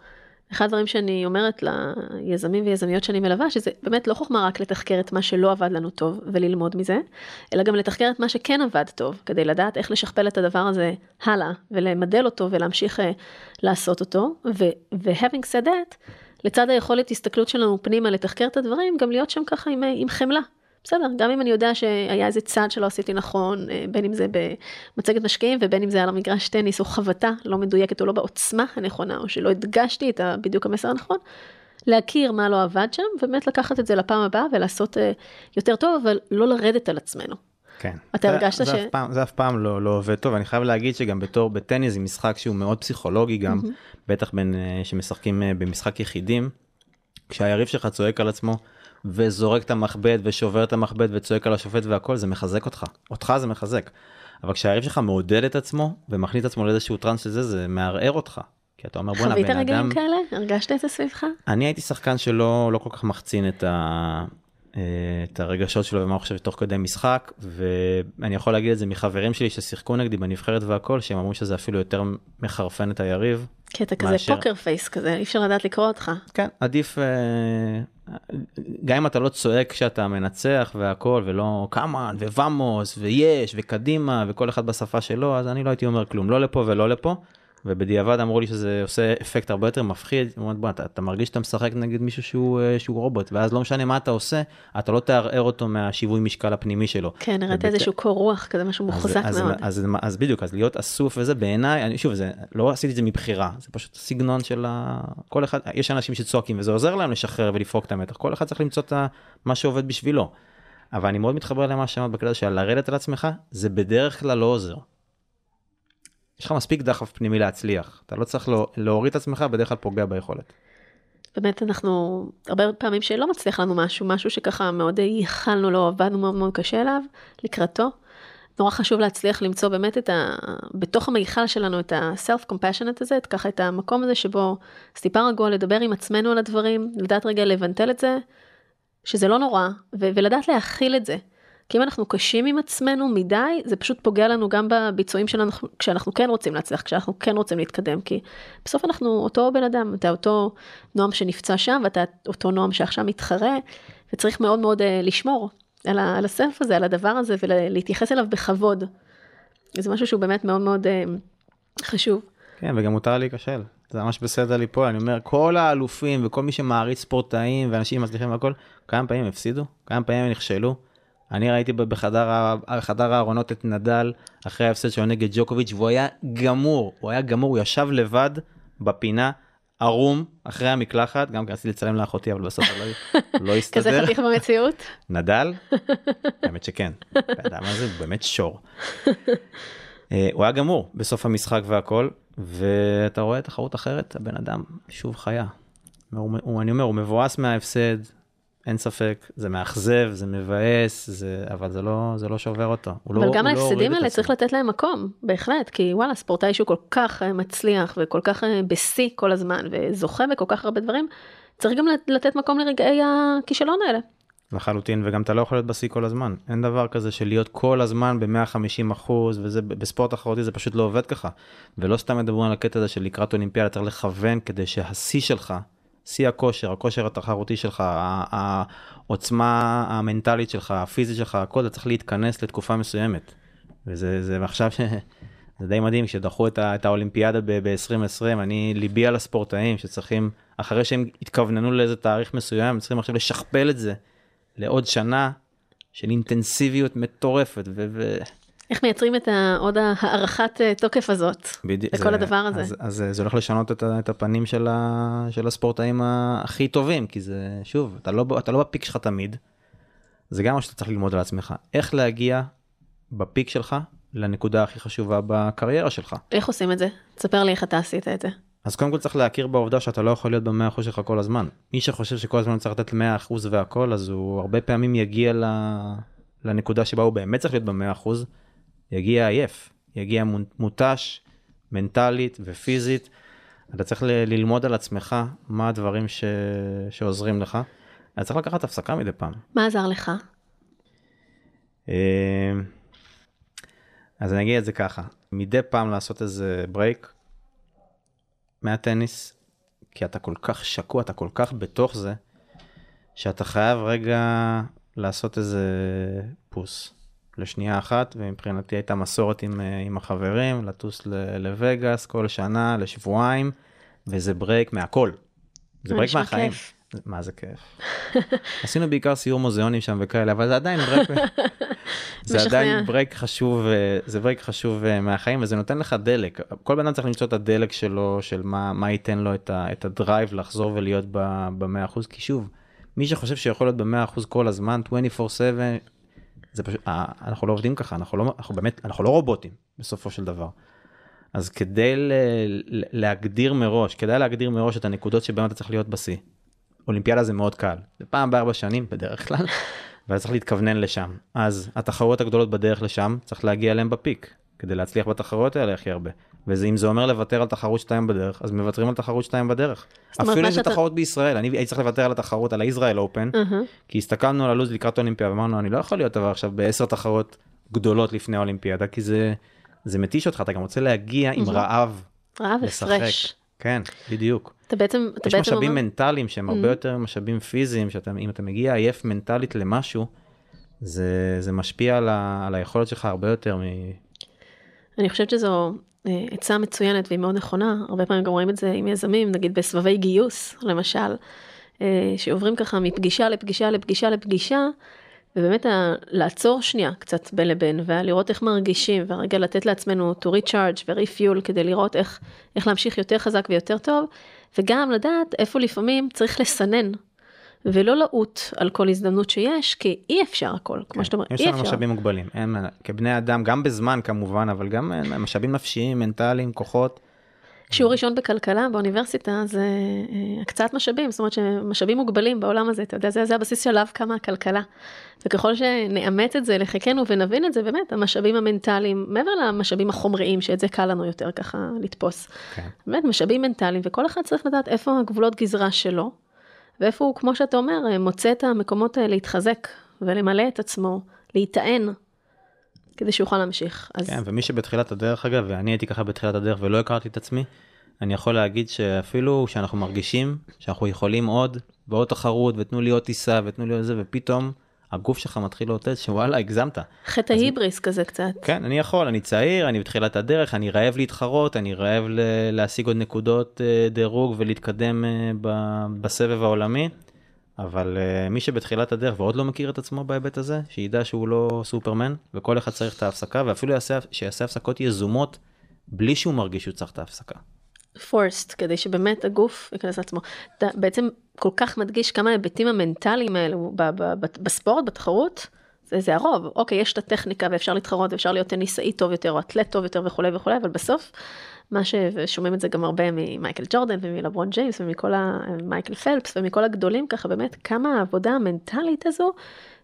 אחד הדברים שאני אומרת ליזמים ויזמיות שאני מלווה, שזה באמת לא חוכמה רק לתחקר את מה שלא עבד לנו טוב וללמוד מזה, אלא גם לתחקר את מה שכן עבד טוב, כדי לדעת איך לשכפל את הדבר הזה הלאה, ולמדל אותו ולהמשיך uh, לעשות אותו, ו-having said that, לצד היכולת הסתכלות שלנו פנימה לתחקר את הדברים, גם להיות שם ככה עם, אה, עם חמלה. בסדר, גם אם אני יודע שהיה איזה צעד שלא עשיתי נכון, אה, בין אם זה במצגת משקיעים ובין אם זה על המגרש טניס או חבטה לא מדויקת או לא בעוצמה הנכונה, או שלא הדגשתי את בדיוק המסר הנכון, להכיר מה לא עבד שם, ובאמת לקחת את זה לפעם הבאה ולעשות אה, יותר טוב, אבל לא לרדת על עצמנו.
כן.
אתה הרגשת ש...
זה אף פעם, זה אף פעם לא, לא עובד טוב, אני חייב להגיד שגם בתור בטניס זה משחק שהוא מאוד פסיכולוגי גם, mm-hmm. בטח בין אה, שמשחקים במשחק יחידים, כשהיריב שלך צועק על עצמו. וזורק את המכבד ושובר את המכבד וצועק על השופט והכל זה מחזק אותך אותך זה מחזק. אבל כשהיריב שלך מעודד את עצמו ומכניס את עצמו לאיזשהו טראנס שזה זה מערער אותך. כי אתה אומר בואנה בן אדם...
חווית רגעים כאלה? הרגשת את זה סביבך?
אני הייתי שחקן שלא לא כל כך מחצין את, ה... אה, את הרגשות שלו ומה הוא חושב תוך כדי משחק ואני יכול להגיד את זה מחברים שלי ששיחקו נגדי בנבחרת והכל שהם אמרו שזה אפילו יותר מחרפן את היריב.
כי אתה כזה מאשר... פוקר פייס כזה אי אפשר לדעת לקרוא אותך.
כן עדיף אה, גם אם אתה לא צועק כשאתה מנצח והכל ולא כמאן ווואמוס ויש וקדימה וכל אחד בשפה שלו אז אני לא הייתי אומר כלום לא לפה ולא לפה. ובדיעבד אמרו לי שזה עושה אפקט הרבה יותר מפחיד, אומרת, בוא, אתה, אתה מרגיש שאתה משחק נגד מישהו שהוא, אה, שהוא רובוט, ואז לא משנה מה אתה עושה, אתה לא תערער אותו מהשיווי משקל הפנימי שלו.
כן, הראית ובית... איזשהו קור רוח, כזה משהו מחוזק
אז,
מאוד.
אז, אז, אז בדיוק, אז להיות אסוף וזה בעיניי, אני, שוב, זה, לא עשיתי את זה מבחירה, זה פשוט סגנון של ה... כל אחד, יש אנשים שצועקים וזה עוזר להם לשחרר ולפרוק את המתח, כל אחד צריך למצוא את מה שעובד בשבילו. אבל אני מאוד מתחבר למה שאמרת בקטע של לרדת על עצמך, זה בדרך כלל לא עוזר. יש לך מספיק דחף פנימי להצליח, אתה לא צריך לא, להוריד את עצמך, בדרך כלל פוגע ביכולת.
באמת אנחנו, הרבה פעמים שלא מצליח לנו משהו, משהו שככה מאוד ייחלנו לו, עבדנו מאוד מאוד קשה אליו, לקראתו. נורא חשוב להצליח למצוא באמת את ה... בתוך המיכל שלנו את ה-self-compassionate הזה, את ככה את המקום הזה שבו אז טיפה רגוע לדבר עם עצמנו על הדברים, לדעת רגע לבנטל את זה, שזה לא נורא, ו- ולדעת להכיל את זה. כי אם אנחנו קשים עם עצמנו מדי, זה פשוט פוגע לנו גם בביצועים שלנו כשאנחנו כן רוצים להצליח, כשאנחנו כן רוצים להתקדם, כי בסוף אנחנו אותו בן אדם, אתה אותו נועם שנפצע שם, ואתה אותו נועם שעכשיו מתחרה, וצריך מאוד מאוד uh, לשמור על, על הסלף הזה, על הדבר הזה, ולהתייחס אליו בכבוד. זה משהו שהוא באמת מאוד מאוד uh, חשוב.
כן, וגם מותר להיכשל. זה ממש בסדר ליפול, אני אומר, כל האלופים וכל מי שמעריץ ספורטאים ואנשים מצליחים והכל, כמה פעמים הפסידו, כמה פעמים נכשלו, אני ראיתי בחדר הארונות את נדל אחרי ההפסד שלו נגד ג'וקוביץ' והוא היה גמור, הוא היה גמור, הוא ישב לבד בפינה, ערום, אחרי המקלחת, גם רציתי לצלם לאחותי אבל בסוף לא, לא הסתדר.
כזה חתיך במציאות?
נדל? האמת שכן, אתה מה זה באמת שור. אה, הוא היה גמור בסוף המשחק והכל, ואתה רואה תחרות אחרת, הבן אדם שוב חיה. הוא, אני אומר, הוא מבואס מההפסד, אין ספק, זה מאכזב, זה מבאס, זה, אבל זה לא, זה לא שובר אותו.
אבל לא, גם לא ההפסדים לא האלה צריך לתת להם מקום, בהחלט, כי וואלה, ספורטאי שהוא כל כך אה, מצליח וכל כך אה, בשיא כל הזמן וזוכה בכל כך הרבה דברים, צריך גם לתת מקום לרגעי הכישלון האלה.
לחלוטין, וגם אתה לא יכול להיות בשיא כל הזמן. אין דבר כזה של להיות כל הזמן ב-150 אחוז, וזה בספורט תחרותי זה פשוט לא עובד ככה. ולא סתם מדברים על הקטע הזה של לקראת אולימפיאדה, צריך לכוון כדי שהשיא שלך שיא הכושר, הכושר התחרותי שלך, העוצמה המנטלית שלך, הפיזית שלך, הכל, זה צריך להתכנס לתקופה מסוימת. וזה זה עכשיו, זה די מדהים, כשדחו את, את האולימפיאדה ב-2020, אני, ליבי על הספורטאים שצריכים, אחרי שהם התכווננו לאיזה תאריך מסוים, צריכים עכשיו לשכפל את זה לעוד שנה, של אינטנסיביות מטורפת. ו- ו-
איך מייצרים את עוד הערכת אה, תוקף הזאת
בדיוק,
לכל הדבר הזה.
אז, אז זה הולך לשנות את, את הפנים של, ה, של הספורטאים הכי טובים, כי זה, שוב, אתה לא, אתה לא בפיק שלך תמיד, זה גם מה שאתה צריך ללמוד על עצמך. איך להגיע בפיק שלך לנקודה הכי חשובה בקריירה שלך.
איך עושים את זה? תספר לי איך אתה עשית את זה.
אז קודם כל צריך להכיר בעובדה שאתה לא יכול להיות במאה אחוז שלך כל הזמן. מי שחושב שכל הזמן צריך לתת מאה אחוז והכל, אז הוא הרבה פעמים יגיע ל... לנקודה שבה הוא באמת צריך להיות במאה אחוז, יגיע עייף, יגיע מותש, מנטלית ופיזית. אתה צריך ל- ללמוד על עצמך מה הדברים ש... שעוזרים לך. אתה צריך לקחת הפסקה מדי פעם.
מה עזר לך?
אה, אז אני אגיד את זה ככה, מדי פעם לעשות איזה ברייק מהטניס, כי אתה כל כך שקוע, אתה כל כך בתוך זה, שאתה חייב רגע לעשות איזה pause לשנייה אחת, ומבחינתי הייתה מסורת עם, אה, עם החברים, לטוס לווגאס כל שנה, לשבועיים, וזה break מהכל. זה break
נשמע
מהחיים.
כיף.
מה זה כיף. עשינו בעיקר סיור מוזיאונים שם וכאלה, אבל זה עדיין break, זה. עדיין break חשוב, אה, זה break חשוב אה, מהחיים וזה נותן לך דלק. כל בן אדם צריך למצוא את הדלק שלו, של מה, מה ייתן לו את, ה, את ה drive לחזור ולהיות ב-100%, כי שוב, מי שחושב שיכול להיות ב-100% כל הזמן, 24/7, זה פשוט, אה, אנחנו לא עובדים ככה, אנחנו לא, אנחנו באמת, אנחנו לא רובוטים בסופו של דבר. אז כדי ל- ל- להגדיר מראש, כדאי להגדיר מראש את הנקודות שבהן אתה צריך להיות בשיא. אולימפיאדה זה מאוד קל, זה פעם בארבע שנים בדרך כלל, ואתה צריך להתכוונן לשם. אז התחרויות הגדולות בדרך לשם, צריך להגיע אליהן בפיק, כדי להצליח בתחרויות האלה הכי הרבה. ואם זה אומר לוותר על תחרות 2 בדרך, אז מוותרים על תחרות 2 בדרך. אפילו אם זה
שאתה-
תחרות בישראל, אני הייתי צריך לוותר על התחרות, על הישראל אופן,
אהה.
כי הסתכלנו על הלו"ז לקראת אולימפיאדה, ואמרנו, אני לא יכול להיות אבל עכשיו בעשר תחרות גדולות לפני האולימפיאדה, כי זה, זה מתיש אותך, אתה גם רוצה להגיע עם רעב
רעב
לשחק.
הפרש.
כן, בדיוק.
אתה בעצם, אתה
יש
בעצם
משאבים
אומר,
מנטליים שהם הרבה יותר משאבים פיזיים, שאם אתה מגיע עייף מנטלית למשהו, זה, זה משפיע על, ה, על היכולת שלך הרבה יותר.
אני חושבת שזו אה, עצה מצוינת והיא מאוד נכונה, הרבה פעמים גם רואים את זה עם יזמים, נגיד בסבבי גיוס, למשל, אה, שעוברים ככה מפגישה לפגישה לפגישה לפגישה, ובאמת לעצור שנייה קצת בין לבין, ולראות איך מרגישים, והרגע לתת לעצמנו to recharge ו-refuel כדי לראות איך, איך להמשיך יותר חזק ויותר טוב, וגם לדעת איפה לפעמים צריך לסנן. ולא לעוט על כל הזדמנות שיש, כי אי אפשר הכל, כמו שאתה אומר,
יש
אי
לנו
אפשר.
משאבים מוגבלים, אין, כבני אדם, גם בזמן כמובן, אבל גם אה, משאבים נפשיים, מנטליים, כוחות.
שיעור ראשון בכלכלה באוניברסיטה זה אה, הקצאת משאבים, זאת אומרת שמשאבים מוגבלים בעולם הזה, אתה יודע, זה, זה הבסיס שעליו קמה הכלכלה. וככל שנאמץ את זה לחיקנו ונבין את זה, באמת, המשאבים המנטליים, מעבר למשאבים החומריים, שאת זה קל לנו יותר ככה לתפוס,
כן.
באמת משאבים מנטליים, וכל אחד צריך לדעת איפה הגבולות גזרה שלו, ואיפה הוא, כמו שאתה אומר, אה, מוצא את המקומות האלה להתחזק ולמלא את עצמו, להיטען, כדי שיוכל להמשיך. אז
כן, ומי שבתחילת הדרך אגב, ואני הייתי ככה בתחילת הדרך ולא הכרתי את עצמי, אני יכול להגיד שאפילו שאנחנו מרגישים שאנחנו יכולים עוד ועוד תחרות ותנו לי עוד טיסה ותנו לי עוד זה ופתאום הגוף שלך מתחיל לאותת שוואלה הגזמת.
חטא ההיבריס כזה קצת.
כן אני יכול אני צעיר אני בתחילת הדרך אני רעב להתחרות אני רעב ל- להשיג עוד נקודות אה, דירוג ולהתקדם אה, ב- בסבב העולמי. אבל אה, מי שבתחילת הדרך ועוד לא מכיר את עצמו בהיבט הזה שידע שהוא לא סופרמן וכל אחד צריך את ההפסקה ואפילו יעשה, שיעשה הפסקות יזומות בלי שהוא מרגיש שהוא צריך את ההפסקה.
Forced, כדי שבאמת הגוף ייכנס לעצמו. אתה בעצם כל כך מדגיש כמה ההיבטים המנטליים האלו בספורט, בתחרות, זה, זה הרוב. אוקיי, יש את הטכניקה ואפשר להתחרות ואפשר להיות טניסאי טוב יותר או אתלט טוב יותר וכולי וכולי, אבל בסוף, מה ש... ושומעים את זה גם הרבה ממייקל ג'ורדן ומלברון ג'יימס ומכל ה... מייקל פלפס ומכל הגדולים ככה, באמת כמה העבודה המנטלית הזו,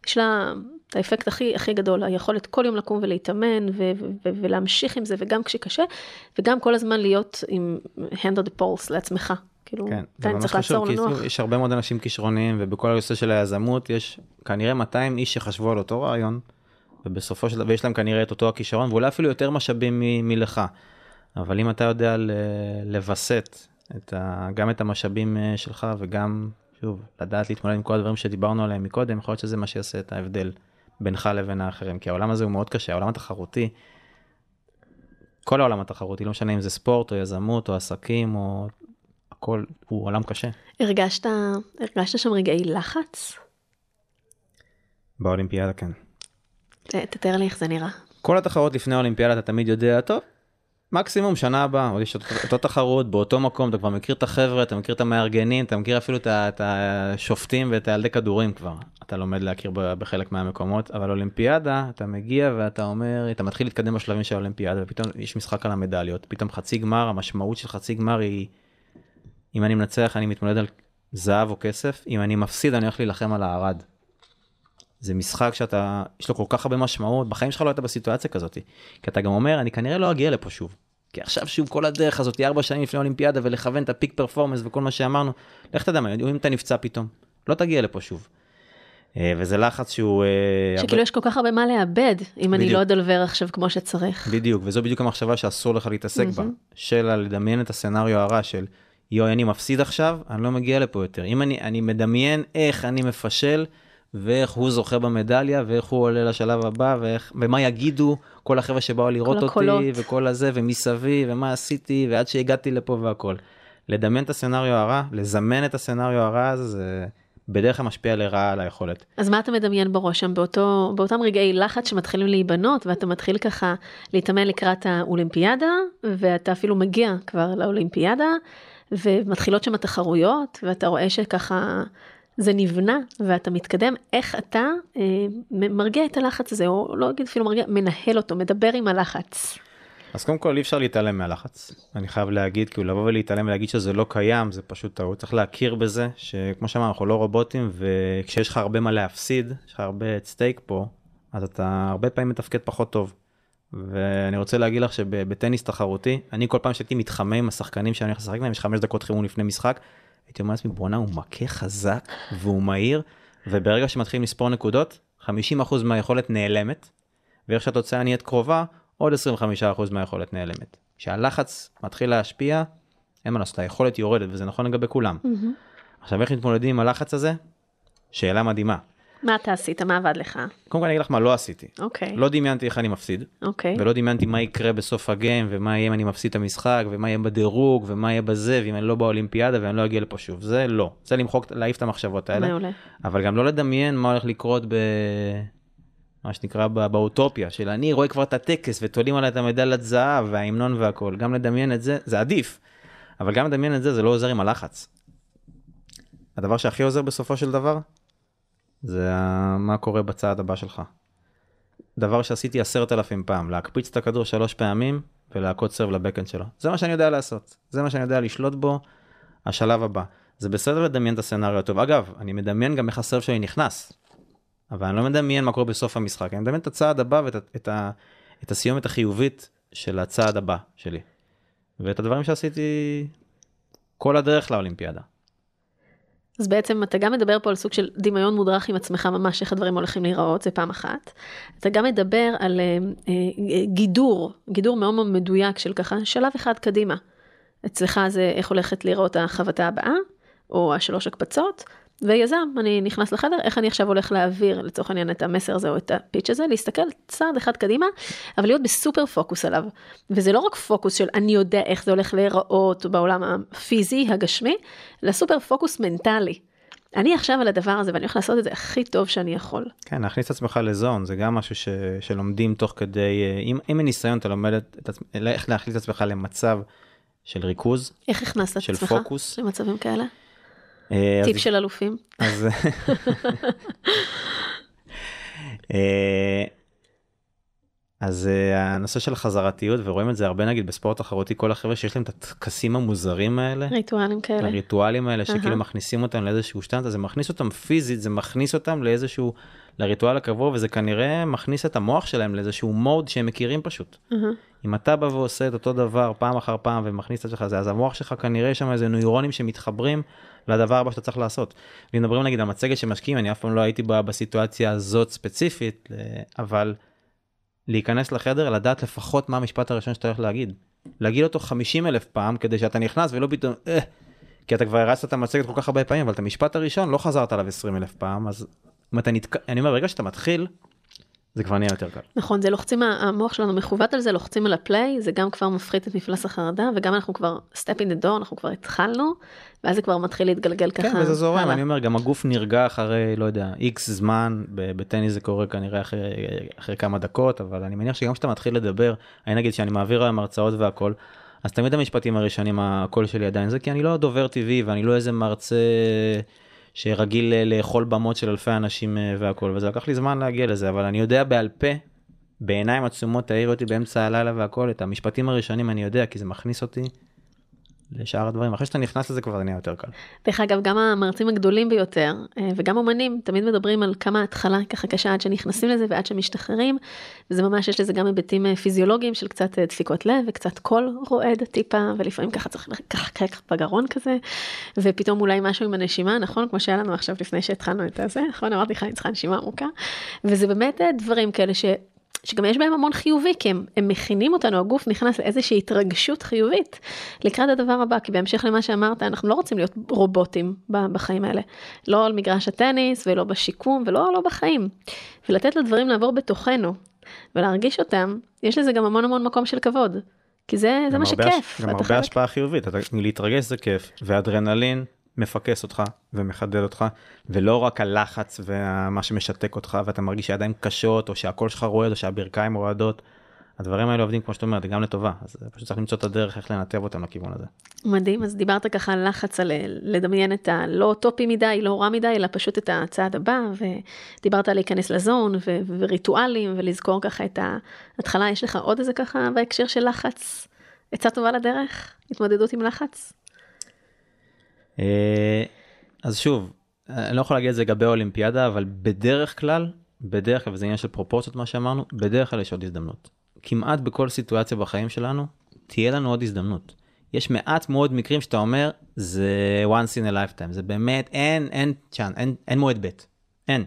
יש לה את האפקט הכי הכי גדול, היכולת כל יום לקום ולהתאמן ו- ו- ו- ולהמשיך עם זה וגם כשקשה, וגם כל הזמן להיות עם hand on the pulse לעצמך. כאילו,
כן,
אתה צריך לעצור לנוח.
יש הרבה מאוד אנשים כישרוניים ובכל הנושא של היזמות יש כנראה 200 איש שחשבו על אותו רעיון ובסופו של דבר ויש להם כנראה את אותו הכישרון ואולי אפילו יותר משאבים מ- מלך. אבל אם אתה יודע לווסת את ה, גם את המשאבים אה, שלך וגם שוב לדעת להתמודד עם כל הדברים שדיברנו עליהם מקודם יכול להיות שזה מה שיעשה את ההבדל בינך לבין האחרים כי העולם הזה הוא מאוד קשה העולם התחרותי. כל העולם התחרותי לא משנה אם זה ספורט או יזמות או עסקים או הכל הוא עולם קשה.
הרגשת, הרגשת שם רגעי לחץ?
באולימפיאדה כן.
תתאר לי איך זה נראה.
כל התחרות לפני האולימפיאדה אתה תמיד יודע, טוב, מקסימום שנה הבאה, יש אותו תחרות באותו מקום, אתה כבר מכיר את החבר'ה, אתה מכיר את המארגנים, אתה מכיר אפילו את השופטים ואת הילדי כדורים כבר. אתה לומד להכיר בחלק מהמקומות, אבל אולימפיאדה, אתה מגיע ואתה אומר, אתה מתחיל להתקדם בשלבים של האולימפיאדה, ופתאום יש משחק על המדליות, פתאום חצי גמר, המשמעות של חצי גמר היא, אם אני מנצח אני מתמודד על זהב או כסף, אם אני מפסיד אני הולך להילחם על הארד. זה משחק שאתה, יש לו כל כך הרבה משמעות, בחיים שלך לא היית בסיטואציה כזאת. כי אתה גם אומר, אני כנראה לא אגיע לפה שוב. כי עכשיו שוב כל הדרך הזאת, ארבע שנים לפני האולימפיאדה ולכוון את הפיק פרפורמנס וכל מה שאמרנו, לך תדע מה, אם אתה נפצע פתאום, לא תגיע לפה שוב. אה, וזה לחץ שהוא... אה, הרבה-
שכאילו יש כל כך הרבה מה לאבד, אם אני
בדיוק.
לא אדלבר עכשיו כמו שצריך.
בדיוק, וזו בדיוק המחשבה שאסור לך להתעסק בה, של לדמיין את הסצנריו הרע של יואי, אני מפסיד עכשיו, אני לא מגיע לפה יותר. אם אני, אני מדמיין איך אני מפשל, ואיך הוא זוכה במדליה, ואיך הוא עולה לשלב הבא, ואיך, ומה יגידו כל החבר'ה שבאו לראות אותי,
הקולות.
וכל הזה, ומסביב, ומה עשיתי, ועד שהגעתי לפה והכל. לדמיין את הסצנריו הרע, לזמן את הסצנריו הרע זה בדרך כלל משפיע לרעה על היכולת.
אז מה אתה מדמיין בראש שם באותו, באותם רגעי לחץ שמתחילים להיבנות ואתה מתחיל ככה להתאמן לקראת האולימפיאדה ואתה אפילו מגיע כבר לאולימפיאדה ומתחילות שם התחרויות ואתה רואה שככה זה נבנה ואתה מתקדם איך אתה אה, מרגיע את הלחץ הזה או לא אגיד אפילו מרגיע מנהל אותו מדבר עם הלחץ.
אז קודם כל אי אפשר להתעלם מהלחץ אני חייב להגיד כאילו לבוא ולהתעלם ולהגיד שזה לא קיים זה פשוט טעות צריך להכיר בזה שכמו שאמרנו אנחנו לא רובוטים וכשיש לך הרבה מה להפסיד יש לך הרבה סטייק פה אז אתה הרבה פעמים מתפקד פחות טוב. ואני רוצה להגיד לך שבטניס תחרותי אני כל פעם שהייתי מתחמם עם השחקנים שאני הולך לשחק להם יש חמש דקות חימום לפני משחק הייתי אומר לעצמי בואנה הוא מכה חזק והוא מהיר וברגע שמתחילים לספור נקודות 50% מהיכולת נעלמת ואיך שהתוצאה נהיית קרובה עוד 25% מהיכולת נעלמת. כשהלחץ מתחיל להשפיע אין מה לעשות היכולת יורדת וזה נכון לגבי כולם. עכשיו איך מתמודדים עם הלחץ הזה? שאלה מדהימה.
מה אתה עשית? מה עבד לך?
קודם כל אני אגיד לך מה לא עשיתי.
אוקיי.
לא דמיינתי איך אני מפסיד.
אוקיי.
ולא דמיינתי מה יקרה בסוף הגיים ומה יהיה אם אני מפסיד את המשחק ומה יהיה בדירוג ומה יהיה בזה ואם אני לא באולימפיאדה ואני לא אגיע לפה שוב. זה לא. זה למחוק להעיף את המחשבות האלה.
מעולה.
אבל גם לא לדמיין מה הולך לקרות ב... מה שנקרא בא- באוטופיה של אני רואה כבר את הטקס ותולים עליי את המדליית זהב וההמנון והכל. גם לדמיין את זה זה עדיף. אבל גם לדמיין את זה זה לא עוזר עם הלחץ. הדבר שהכי עוזר בסופו של דבר זה מה קורה בצעד הבא שלך. דבר שעשיתי עשרת אלפים פעם להקפיץ את הכדור שלוש פעמים ולהכות סרב לבקן שלו זה מה שאני יודע לעשות זה מה שאני יודע לשלוט בו השלב הבא זה בסדר לדמיין את הסצנריו הטוב אגב אני מדמיין גם איך הסרב שלי נכנס אבל אני לא מדמיין מה קורה בסוף המשחק, אני מדמיין את הצעד הבא ואת את, ה, את הסיומת החיובית של הצעד הבא שלי. ואת הדברים שעשיתי כל הדרך לאולימפיאדה.
אז בעצם אתה גם מדבר פה על סוג של דמיון מודרך עם עצמך ממש איך הדברים הולכים להיראות זה פעם אחת. אתה גם מדבר על אה, אה, גידור גידור מאוד מאוד מדויק של ככה שלב אחד קדימה. אצלך זה איך הולכת להיראות החבטה הבאה או השלוש הקפצות ויזם אני נכנס לחדר איך אני עכשיו הולך להעביר לצורך העניין את המסר הזה או את הפיץ' הזה להסתכל צעד אחד קדימה אבל להיות בסופר פוקוס עליו וזה לא רק פוקוס של אני יודע איך זה הולך להיראות בעולם הפיזי הגשמי אלא סופר פוקוס מנטלי. אני עכשיו על הדבר הזה ואני הולך לעשות את זה הכי טוב שאני יכול.
כן, להכניס את עצמך לזון זה גם משהו ש, שלומדים תוך כדי, אה, אם, אם מניסיון אתה לומד את, את, עצמ- איך להכניס את עצמך למצב של ריכוז,
איך הכנסת את
של
עצמך
פוקוס.
למצבים כאלה?
אה,
טיפ של אלופים.
אז אה, אז אה, הנושא של החזרתיות ורואים את זה הרבה נגיד בספורט תחרותי כל החבר'ה שיש להם את הטקסים המוזרים האלה.
ריטואלים כאלה.
הריטואלים האלה שכאילו. מכניסים אותם לאיזשהו שטנט, אז זה מכניס אותם פיזית, זה מכניס אותם לאיזשהו, לריטואל הקבוע, וזה כנראה מכניס את המוח שלהם לאיזשהו מוד שהם מכירים פשוט.
אהה.
אם אתה בא ועושה את אותו דבר פעם אחר פעם ומכניס את עצמך לזה, אז המוח שלך כנראה יש שם איזה נוירונים שמתחברים לדבר הבא שאתה צריך לעשות. ואם מדברים נגיד על מצגת שמשקיעים, אני אף פעם לא הייתי בה בסיטואציה הזאת ספציפית, אה, אבל להיכנס לחדר, לדעת לפחות מה המשפט הראשון שאתה הולך להגיד. להגיד אותו 50 אלף פעם כדי שאתה נכנס ולא פתאום, אה, כי אתה כבר הרצת את המצגת כל כך הרבה פעמים, אבל את המשפט הראשון לא חזרת עליו 20 אלף פעם, אז אם אתה נתק... אני אומר, ברגע שאתה מתחיל, זה כבר נהיה יותר קל.
נכון, זה לוחצים, המוח שלנו מכוות על זה, לוחצים על הפליי, זה גם כבר מפחית את מפלס החרדה, וגם אנחנו כבר step in the door, אנחנו כבר התחלנו, ואז זה כבר מתחיל להתגלגל ככה.
כן, וזה זורם, אני אומר, גם הגוף נרגע אחרי, לא יודע, איקס זמן, בטניס זה קורה כנראה אחרי, אחרי כמה דקות, אבל אני מניח שגם כשאתה מתחיל לדבר, אני נגיד שאני מעביר היום הרצאות והכל, אז תמיד המשפטים הראשונים, הקול שלי עדיין זה, כי אני לא דובר טבעי, ואני לא איזה מרצה... שרגיל לאכול במות של אלפי אנשים אה, והכל. וזה לקח לי זמן להגיע לזה אבל אני יודע בעל פה בעיניים עצומות תעיר אותי באמצע הלילה והכל את המשפטים הראשונים אני יודע כי זה מכניס אותי לשאר הדברים. אחרי שאתה נכנס לזה כבר נהיה יותר קל.
דרך אגב גם המרצים הגדולים ביותר אה, וגם אומנים תמיד מדברים על כמה התחלה ככה קשה עד שנכנסים לזה ועד שמשתחררים וזה ממש יש לזה גם היבטים אה, פיזיולוגיים של קצת אה, דפיקות לב וקצת קול רועד טיפה ולפעמים ככה צריך ככה בגרון כזה ופתאום אולי משהו עם הנשימה נכון? כמו שהיה לנו עכשיו לפני שהתחלנו את הזה נכון? אמרתי לך אני צריכה נשימה עמוקה. וזה באמת דברים כאלה ש... שגם יש בהם המון חיובי, כי הם, הם מכינים אותנו, הגוף נכנס לאיזושהי התרגשות חיובית לקראת הדבר הבא, כי בהמשך למה שאמרת, אנחנו לא רוצים להיות רובוטים בחיים האלה. לא על מגרש הטניס ולא בשיקום ולא לא בחיים. ולתת לדברים לעבור בתוכנו ולהרגיש אותם, יש לזה גם המון המון מקום של כבוד. כי זה, זה מה שכיף.
גם הרבה השפעה חיובית, להתרגש זה כיף, ואדרנלין מפקס אותך ומחדד אותך ולא רק הלחץ ומה שמשתק אותך ואתה מרגיש שהידיים קשות או שהקול שלך רועד או שהברכיים רועדות. הדברים האלה עובדים כמו שאת אומרת גם לטובה אז פשוט צריך למצוא את הדרך איך לנתב אותם לכיוון הזה.
מדהים אז דיברת ככה על לחץ על לדמיין את הלא אוטופי מדי לא רע מדי אלא פשוט את הצעד הבא ודיברת על להיכנס לזון ו- וריטואלים ולזכור ככה את ההתחלה יש לך עוד איזה ככה בהקשר של לחץ עצה טובה לדרך התמודדות עם לחץ.
אה, אז שוב, אני לא יכול להגיד את זה לגבי האולימפיאדה, אבל בדרך כלל, בדרך כלל, וזה עניין של פרופורציות מה שאמרנו, בדרך כלל יש עוד הזדמנות. כמעט בכל סיטואציה בחיים שלנו, תהיה לנו עוד הזדמנות. יש מעט מאוד מקרים שאתה אומר, זה once in a lifetime, זה באמת, אין, אין צ'אנס, אין, אין מועד ב', אין.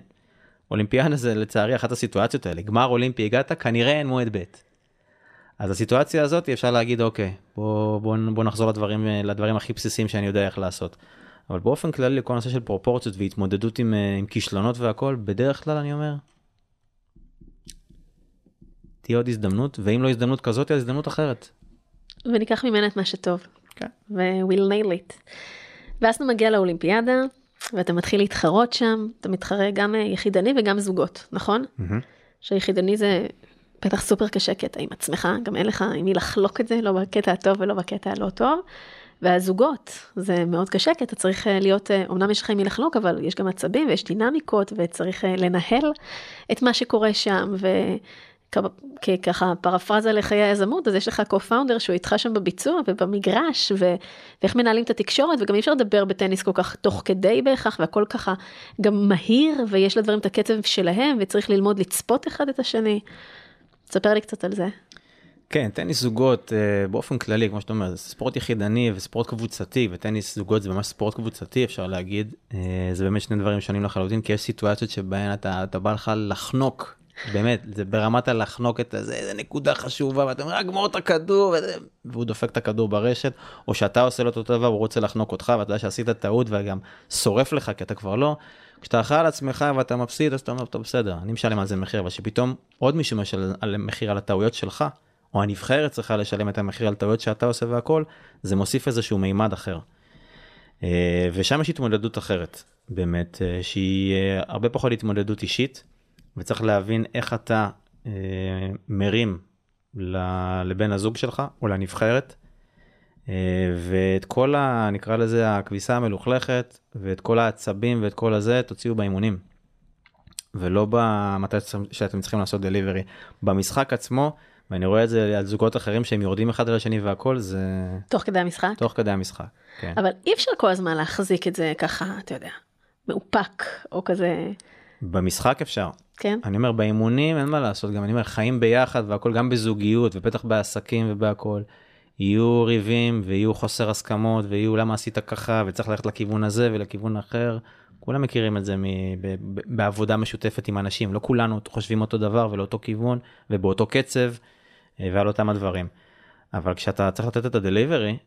אולימפיאדה זה לצערי אחת הסיטואציות האלה, גמר אולימפי הגעת, כנראה אין מועד ב'. אז הסיטואציה הזאת אפשר להגיד אוקיי בוא, בוא, בוא נחזור לדברים לדברים הכי בסיסיים שאני יודע איך לעשות. אבל באופן כללי כל הנושא של פרופורציות והתמודדות עם, אה, עם כישלונות והכל בדרך כלל אני אומר. תהיה עוד הזדמנות ואם לא הזדמנות כזאת אז הזדמנות אחרת.
וניקח ממנה את מה שטוב.
כן.
ו-we'll nail it. ואז אתה מגיע לאולימפיאדה ואתה מתחיל להתחרות שם אתה מתחרה גם אה, יחידני וגם זוגות נכון? Mm-hmm. שיחידני זה בטח סופר קשה אתה עם עצמך, גם אין לך עם מי לחלוק את זה, לא בקטע הטוב ולא בקטע הלא טוב. והזוגות, זה מאוד קשה כי אתה צריך אה, להיות, אה, אמנם יש לך עם מי לחלוק, אבל יש גם עצבים ויש דינמיקות וצריך אה, לנהל את מה שקורה שם. וככה פרפרזה לחיי היזמות, אז יש לך co-founder שהוא איתך שם בביצוע ובמגרש, ו... ואיך מנהלים את התקשורת, וגם אי אפשר לדבר בטניס כל כך תוך כדי בהכרח, והכל ככה גם מהיר, ויש לדברים את הקצב שלהם, וצריך ללמוד לצפות אחד את השני. תספר לי קצת על זה.
כן, טניס זוגות אה, באופן כללי, כמו שאתה אומר, זה ספורט יחידני וספורט קבוצתי, וטניס זוגות זה ממש ספורט קבוצתי, אפשר להגיד. אה, זה באמת שני דברים שונים לחלוטין, כי יש סיטואציות שבהן אתה, אתה בא לך לחנוק, באמת, זה ברמת הלחנוק את זה, זה נקודה חשובה, ואתה אומר, גמור את הכדור, והוא דופק את הכדור ברשת, או שאתה עושה לו אותו דבר, הוא רוצה לחנוק אותך, ואתה יודע שעשית טעות, וגם שורף לך, כי אתה כבר לא. כשאתה אחראי על עצמך ואתה מפסיד, אז אתה אומר, טוב, בסדר, אני משלם על זה מחיר, אבל שפתאום עוד מישהו משלם על מחיר על הטעויות שלך, או הנבחרת צריכה לשלם את המחיר על טעויות שאתה עושה והכל, זה מוסיף איזשהו מימד אחר. אה, ושם יש התמודדות אחרת, באמת, אה, שהיא אה, הרבה פחות התמודדות אישית, וצריך להבין איך אתה מרים לבן הזוג שלך או לנבחרת, ואת כל ה... נקרא לזה הכביסה המלוכלכת, ואת כל העצבים ואת כל הזה תוציאו באימונים. ולא במתי שאתם צריכים לעשות דליברי. במשחק עצמו, ואני רואה את זה על זוגות אחרים שהם יורדים אחד על השני והכל, זה...
תוך כדי המשחק?
תוך כדי המשחק, כן.
אבל אי אפשר כל הזמן להחזיק את זה ככה, אתה יודע, מאופק, או כזה...
במשחק אפשר.
כן.
אני אומר, באימונים אין מה לעשות, גם אני אומר, חיים ביחד והכל, גם בזוגיות, ובטח בעסקים ובהכל. יהיו ריבים ויהיו חוסר הסכמות ויהיו למה עשית ככה וצריך ללכת לכיוון הזה ולכיוון אחר. כולם מכירים את זה בעבודה משותפת עם אנשים לא כולנו חושבים אותו דבר ולאותו כיוון ובאותו קצב אה, ועל אותם הדברים. אבל כשאתה צריך לתת את הדליברי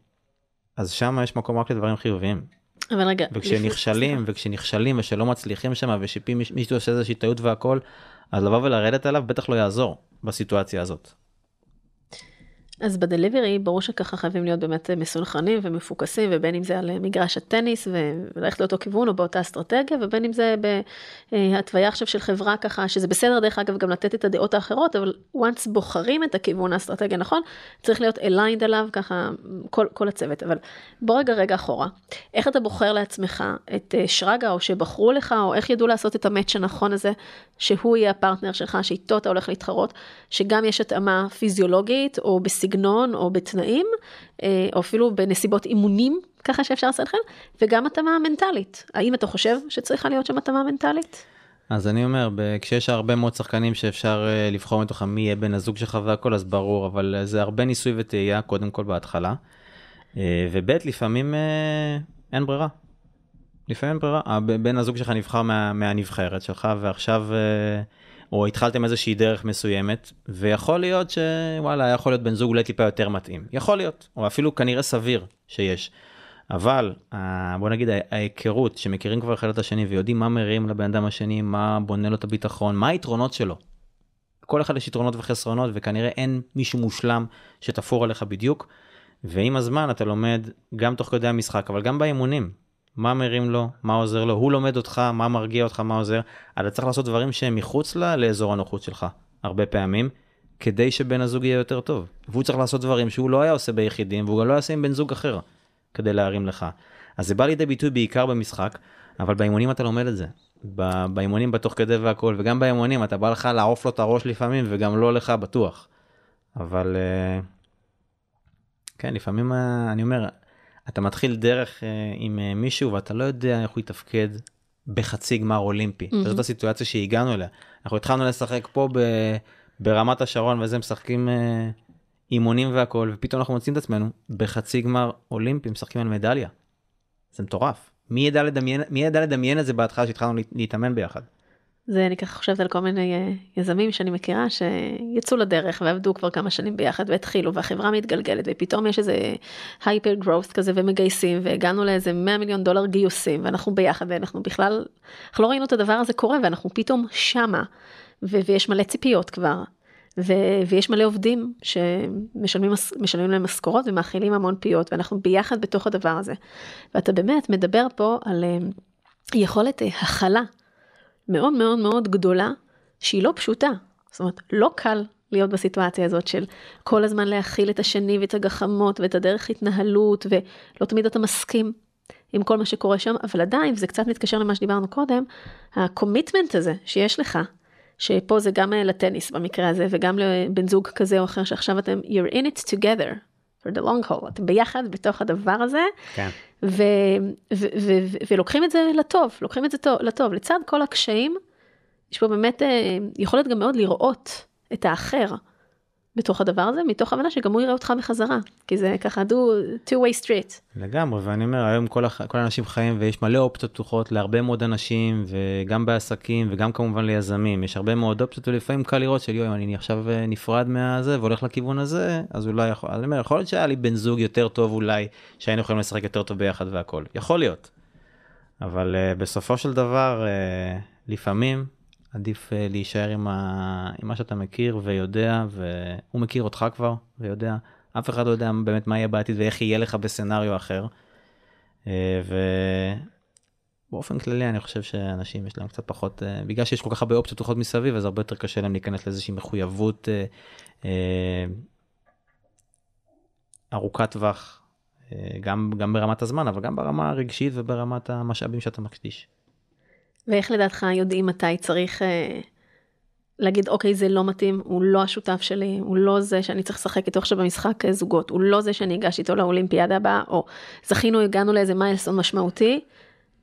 אז שם יש מקום רק לדברים חיוביים.
אבל רגע
וכשנכשלים וכשנכשלים ושלא מצליחים שם ושמישהו עושה איזושהי טעות והכל אז לבוא ולרדת עליו בטח לא יעזור בסיטואציה הזאת.
אז בדליברי ברור שככה חייבים להיות באמת מסונכרנים ומפוקסים ובין אם זה על מגרש הטניס וללכת לאותו כיוון או באותה אסטרטגיה ובין אם זה בהתוויה עכשיו של חברה ככה שזה בסדר דרך אגב גם לתת את הדעות האחרות אבל once בוחרים את הכיוון האסטרטגיה נכון צריך להיות aligned עליו ככה כל, כל הצוות. אבל בוא רגע רגע אחורה. איך אתה בוחר לעצמך את אה, שרגא או שבחרו לך או איך ידעו לעשות את המאץ' הנכון הזה שהוא יהיה הפרטנר שלך שאיתו אתה הולך להתחרות שגם יש התאמה פיזיולוגית או בסיג בסגנון או בתנאים, אה, או אפילו בנסיבות אימונים, ככה שאפשר לכם, וגם התאמה מנטלית. האם אתה חושב שצריכה להיות שם התאמה מנטלית?
אז אני אומר, כשיש הרבה מאוד שחקנים שאפשר אה, לבחור מתוכם מי יהיה בן הזוג שלך והכל, אז ברור, אבל אה, זה הרבה ניסוי וטעייה, קודם כל בהתחלה. וב' לפעמים אין ברירה. לפעמים אין ברירה. בן הזוג שלך נבחר מה, מהנבחרת שלך, ועכשיו או התחלתם איזושהי דרך מסוימת, ויכול להיות שוואלה, יכול להיות בן זוג אולי טיפה יותר מתאים. יכול להיות, או אפילו כנראה סביר שיש. אבל בוא נגיד ההיכרות שמכירים כבר אחד את השני ויודעים מה מרים לבן אדם השני, מה בונה לו את הביטחון, מה היתרונות שלו. כל אחד יש יתרונות וחסרונות וכנראה אין מישהו מושלם שתפור עליך בדיוק. ועם הזמן אתה לומד גם תוך כדי המשחק אבל גם באימונים מה מרים לו, מה עוזר לו, הוא לומד אותך, מה מרגיע אותך, מה עוזר. אתה צריך לעשות דברים שהם מחוץ לה, לאזור הנוחות שלך, הרבה פעמים, כדי שבן הזוג יהיה יותר טוב. והוא צריך לעשות דברים שהוא לא היה עושה ביחידים, והוא גם לא יעשה עם בן זוג אחר, כדי להרים לך. אז זה בא לידי ביטוי בעיקר במשחק, אבל באימונים אתה לומד את זה. באימונים בתוך כדי והכל, וגם באימונים אתה בא לך לעוף לו את הראש לפעמים, וגם לא לך בטוח. אבל אה, כן, לפעמים אה, אני אומר, אתה מתחיל דרך אה, עם אה, מישהו ואתה לא יודע איך הוא יתפקד בחצי גמר אולימפי. Mm-hmm. זאת הסיטואציה שהגענו אליה. אנחנו התחלנו לשחק פה ב, ברמת השרון וזה משחקים אה, אימונים והכל ופתאום אנחנו מוצאים את עצמנו בחצי גמר אולימפי משחקים על מדליה. זה מטורף. מי ידע לדמיין, מי ידע לדמיין את זה בהתחלה שהתחלנו להתאמן ביחד.
זה אני ככה חושבת על כל מיני אה, יזמים שאני מכירה שיצאו לדרך ועבדו כבר כמה שנים ביחד והתחילו והחברה מתגלגלת ופתאום יש איזה הייפר גרוס כזה ומגייסים והגענו לאיזה 100 מיליון דולר גיוסים ואנחנו ביחד ואנחנו בכלל, אנחנו לא ראינו את הדבר הזה קורה ואנחנו פתאום שמה ו- ויש מלא ציפיות כבר ו- ויש מלא עובדים שמשלמים להם משכורות ומאכילים המון פיות ואנחנו ביחד בתוך הדבר הזה. ואתה באמת מדבר פה על אה, יכולת אה, הכלה. מאוד מאוד מאוד גדולה, שהיא לא פשוטה. זאת אומרת, לא קל להיות בסיטואציה הזאת של כל הזמן להכיל את השני ואת הגחמות ואת הדרך התנהלות, ולא תמיד אתה מסכים עם כל מה שקורה שם, אבל עדיין, וזה קצת מתקשר למה שדיברנו קודם, הקומיטמנט הזה שיש לך, שפה זה גם לטניס במקרה הזה, וגם לבן זוג כזה או אחר, שעכשיו אתם, you're in it together, for the long haul, אתם ביחד בתוך הדבר הזה, כן. ו- ו- ו- ו- ולוקחים את זה לטוב, לוקחים את זה טוב, לטוב, לצד כל הקשיים, יש פה באמת אה, יכולת גם מאוד לראות את האחר. בתוך הדבר הזה, מתוך הבנה שגם הוא יראה אותך בחזרה, כי זה ככה do two way street.
לגמרי, ואני אומר, היום כל, הח... כל האנשים חיים ויש מלא אופציות פתוחות להרבה מאוד אנשים, וגם בעסקים וגם כמובן ליזמים, יש הרבה מאוד אופציות, ולפעמים קל לראות של יואי, אני עכשיו אה, נפרד מהזה והולך לכיוון הזה, אז אולי יכול, אני אומר, יכול להיות שהיה לי בן זוג יותר טוב אולי, שהיינו יכולים לשחק יותר טוב ביחד והכל, יכול להיות. אבל uh, בסופו של דבר, uh, לפעמים עדיף uh, להישאר עם, ה... עם מה שאתה מכיר ויודע, והוא מכיר אותך כבר ויודע. אף אחד לא יודע באמת מה יהיה בעתיד ואיך יהיה לך בסצנריו אחר. Uh, ובאופן כללי אני חושב שאנשים יש להם קצת פחות, uh, בגלל שיש כל כך הרבה אופציות פתוחות מסביב, אז הרבה יותר קשה להם להיכנס לאיזושהי מחויבות ארוכת טווח, גם, גם ברמת הזמן, אבל גם ברמה הרגשית וברמת המשאבים שאתה מקדיש.
ואיך לדעתך יודעים מתי צריך אה, להגיד אוקיי זה לא מתאים, הוא לא השותף שלי, הוא לא זה שאני צריך לשחק איתו עכשיו במשחק אה, זוגות, הוא לא זה שאני אגש איתו לאולימפיאדה הבאה, או זכינו, הגענו לאיזה מיילסון משמעותי,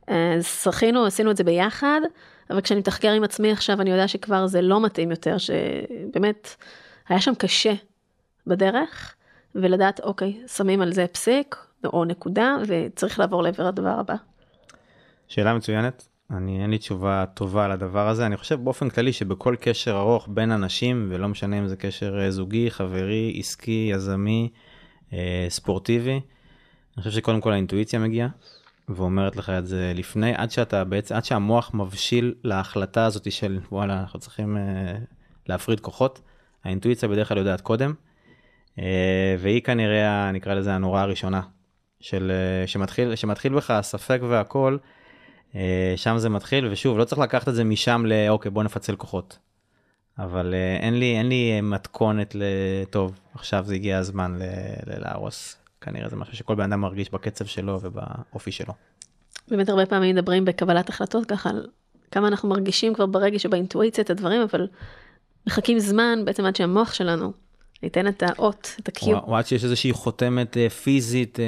אה, זכינו, עשינו את זה ביחד, אבל כשאני מתחקר עם עצמי עכשיו אני יודע שכבר זה לא מתאים יותר, שבאמת היה שם קשה בדרך, ולדעת אוקיי, שמים על זה פסיק או נקודה, וצריך לעבור לעבר הדבר הבא.
שאלה מצוינת. אני אין לי תשובה טובה לדבר הזה אני חושב באופן כללי שבכל קשר ארוך בין אנשים ולא משנה אם זה קשר אה, זוגי חברי עסקי יזמי אה, ספורטיבי. אני חושב שקודם כל האינטואיציה מגיעה ואומרת לך את זה לפני, עד שאתה בעצם, עד שהמוח מבשיל להחלטה הזאת של וואלה, אנחנו צריכים uh, להפריד כוחות, האינטואיציה בדרך כלל יודעת קודם, uh, והיא כנראה, נקרא לזה הנורה הראשונה, של, uh, שמתחיל, שמתחיל בך הספק והכל, שם זה מתחיל, ושוב, לא צריך לקחת את זה משם לאוקיי, בוא נפצל כוחות. אבל uh, אין לי, אין לי מתכונת לטוב, עכשיו זה הגיע הזמן להרוס. כנראה זה משהו שכל בן אדם מרגיש בקצב שלו ובאופי שלו.
באמת הרבה פעמים מדברים בקבלת החלטות ככה על כמה אנחנו מרגישים כבר ברגע שבאינטואיציה את הדברים, אבל מחכים זמן בעצם עד שהמוח שלנו ייתן את האות, את הקיו.
או עד שיש איזושהי חותמת אה, פיזית אה,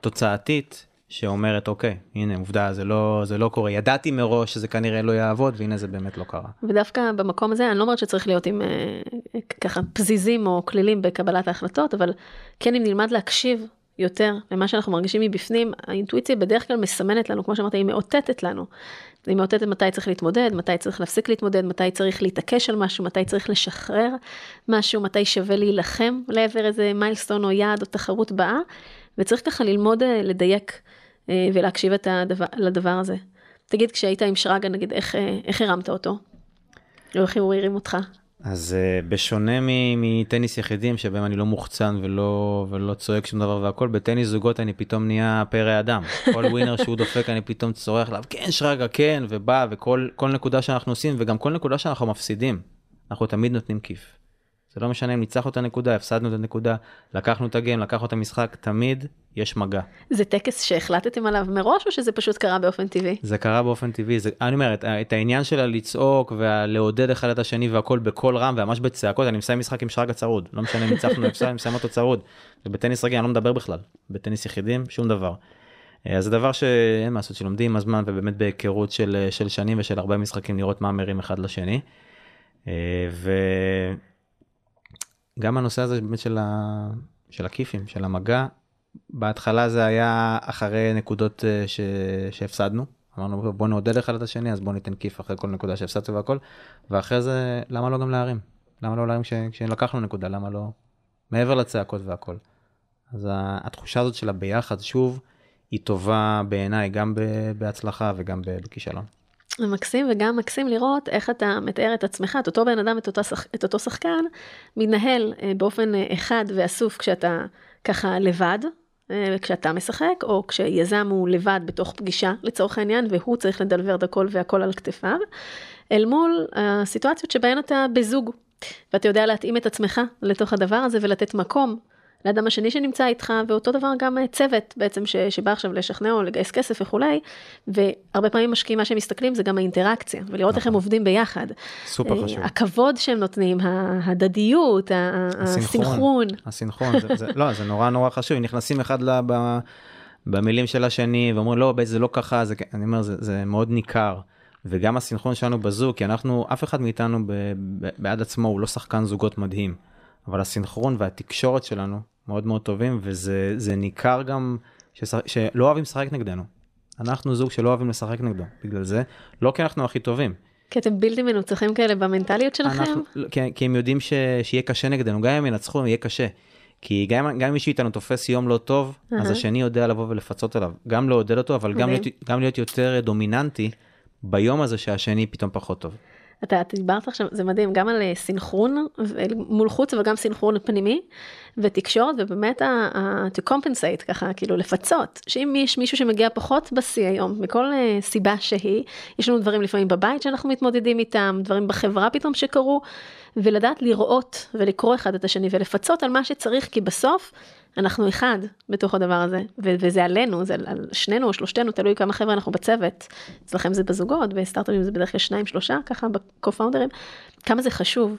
תוצאתית שאומרת אוקיי הנה עובדה זה לא זה לא קורה ידעתי מראש שזה כנראה לא יעבוד והנה זה באמת לא קרה.
ודווקא במקום הזה אני לא אומרת שצריך להיות עם אה, ככה פזיזים או כלילים בקבלת ההחלטות אבל כן אם נלמד להקשיב יותר למה שאנחנו מרגישים מבפנים האינטואיציה בדרך כלל מסמנת לנו כמו שאמרת היא מאותתת לנו. היא מאותתת מתי צריך להתמודד מתי צריך להפסיק להתמודד מתי צריך להתעקש על משהו מתי צריך לשחרר משהו מתי שווה להילחם לעבר איזה מיילסטון או יעד או תחרות באה וצריך ככה ללמוד אה, לדייק. אה, ולהקשיב את הדבר, לדבר הזה. תגיד, כשהיית עם שרגא, נגיד, איך, אה, איך הרמת אותו? או איך הוא הרים אותך?
אז uh, בשונה מטניס יחידים שבהם אני לא מוחצן ולא, ולא צועק שום דבר והכל, בטניס זוגות אני פתאום נהיה פרא אדם. כל ווינר שהוא דופק אני פתאום צורח עליו, כן שרגא, כן, ובא, וכל נקודה שאנחנו עושים, וגם כל נקודה שאנחנו מפסידים, אנחנו תמיד נותנים כיף. זה לא משנה אם ניצחנו את הנקודה, הפסדנו את הנקודה, לקחנו את הגיים, לקחנו את המשחק, תמיד יש מגע.
זה טקס שהחלטתם עליו מראש, או שזה פשוט קרה באופן טבעי?
זה קרה באופן טבעי, זה, אני אומר, את, את העניין של הלצעוק ולעודד אחד את השני והכל בקול רם וממש בצעקות, אני מסיים משחק עם שרגא צרוד, לא משנה אם ניצחנו או אני מסיים אותו צרוד. ובטניס רגיל אני לא מדבר בכלל, בטניס יחידים שום דבר. אה, אז זה דבר שאין מה לעשות, שלומדים עם הזמן ובאמת בהיכרות של, של שנים ושל הרבה משחקים לראות מה מרים אחד לשני. אה, ו... גם הנושא הזה באמת של, ה... של הכיפים, של המגע, בהתחלה זה היה אחרי נקודות אה, ש... שהפסדנו. אמרנו בוא נעודד אחד את השני אז בוא ניתן כיף אחרי כל נקודה שהפסדת והכל ואחרי זה למה לא גם להרים למה לא להרים כש... כשלקחנו נקודה למה לא מעבר לצעקות והכל. אז התחושה הזאת של הביחד שוב היא טובה בעיניי גם בהצלחה וגם בכישלון.
מקסים וגם מקסים לראות איך אתה מתאר את עצמך, את אותו בן אדם, את, אותו, שח, את אותו שחקן, מתנהל אה, באופן אה, אחד ואסוף כשאתה ככה לבד, אה, כשאתה משחק, או כשיזם הוא לבד בתוך פגישה לצורך העניין, והוא צריך לדלבר את הכל והכל על כתפיו, אל מול הסיטואציות שבהן אתה בזוג, ואתה יודע להתאים את עצמך לתוך הדבר הזה ולתת מקום לאדם השני שנמצא איתך, ואותו דבר גם צוות בעצם ש, שבא עכשיו לשכנע או לגייס כסף וכולי, והרבה פעמים משקיעים מה שהם מסתכלים זה גם האינטראקציה, ולראות איך הם נכון. עובדים ביחד.
סופר אה, חשוב.
הכבוד שהם נותנים, ההדדיות, הסינכרון.
הסינכרון, זה, זה, לא, זה נורא נורא חשוב, נכנסים אחד לב... במילים של השני ואומרים לא זה לא ככה זה אני אומר זה, זה מאוד ניכר וגם הסינכרון שלנו בזוג כי אנחנו אף אחד מאיתנו ב, ב, בעד עצמו הוא לא שחקן זוגות מדהים אבל הסינכרון והתקשורת שלנו מאוד מאוד טובים, וזה ניכר גם ששח... שלא אוהבים לשחק נגדנו. אנחנו זוג שלא אוהבים לשחק נגדו, בגלל זה, לא כי אנחנו הכי טובים.
כי אתם בלתי מנוצחים כאלה במנטליות שלכם? אנחנו,
כי, כי הם יודעים ש, שיהיה קשה נגדנו, גם אם ינצחו, יהיה קשה. כי גם, גם אם מישהו איתנו תופס יום לא טוב, uh-huh. אז השני יודע לבוא ולפצות עליו. גם לעודד אותו, אבל גם להיות, גם להיות יותר דומיננטי ביום הזה שהשני פתאום פחות טוב.
אתה דיברת עכשיו, זה מדהים, גם על אה, סינכרון מול חוץ וגם סינכרון פנימי ותקשורת ובאמת ה, ה, to compensate ככה כאילו לפצות שאם יש מישהו שמגיע פחות בשיא היום מכל uh, סיבה שהיא יש לנו דברים לפעמים בבית שאנחנו מתמודדים איתם דברים בחברה פתאום שקרו ולדעת לראות ולקרוא אחד את השני ולפצות על מה שצריך כי בסוף אנחנו אחד בתוך הדבר הזה, ו- וזה עלינו, זה על שנינו או שלושתנו, תלוי כמה חבר'ה אנחנו בצוות. אצלכם זה בזוגות, בסטארט-אפים זה בדרך כלל שניים, שלושה, ככה בקו-פאונדרים. כמה זה חשוב,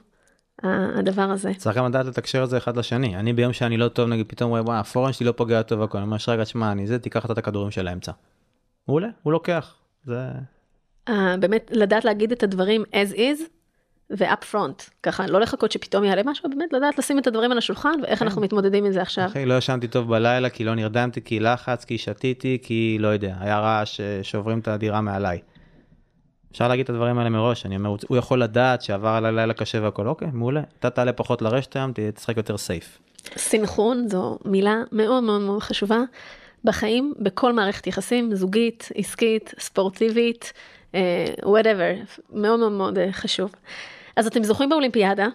הדבר הזה.
צריך גם לדעת לתקשר את זה אחד לשני. אני ביום שאני לא טוב, נגיד פתאום רואה, וואי, הפורן שלי לא פוגע טוב הכל, אני אומר, רגע, תשמע, אני זה, תיקח את הכדורים של האמצע. מעולה, הוא לוקח. זה...
Uh, באמת לדעת להגיד את הדברים as is ואפ פרונט, ככה לא לחכות שפתאום יעלה משהו, באמת לדעת לשים את הדברים על השולחן ואיך כן. אנחנו מתמודדים עם זה עכשיו.
אחי, לא ישנתי טוב בלילה כי לא נרדמתי, כי לחץ, כי שתיתי, כי לא יודע, היה רעש אה, שעוברים את הדירה מעליי. אפשר להגיד את הדברים האלה מראש, אני אומר, הוא יכול לדעת שעבר עליי לילה קשה והכל, אוקיי, מעולה, אתה תעלה פחות לרשת היום, תשחק יותר safe.
סינכרון זו מילה מאוד מאוד מאוד חשובה. בחיים, בכל מערכת יחסים, זוגית, עסקית, ספורטיבית, whatever, אה, מאוד מאוד מאוד אה, חשוב. אז אתם זוכים באולימפיאדה,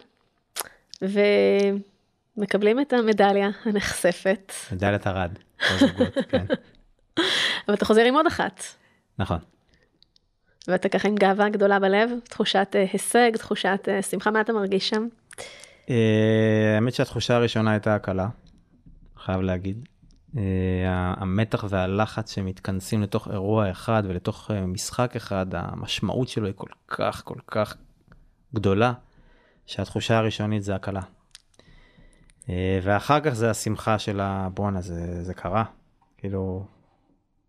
ומקבלים את המדליה הנחשקת.
מדליית ארד. כן.
אבל אתה חוזר עם עוד אחת.
נכון.
ואתה ככה עם גאווה גדולה בלב, תחושת uh, הישג, תחושת uh, שמחה, מה אתה מרגיש שם?
אה, האמת שהתחושה הראשונה הייתה הקלה, חייב להגיד. אה, המתח והלחץ שמתכנסים לתוך אירוע אחד ולתוך אה, משחק אחד, המשמעות שלו היא כל כך כל כך גדולה, שהתחושה הראשונית זה הקלה. ואחר כך זה השמחה של הבואנה, זה, זה קרה, כאילו,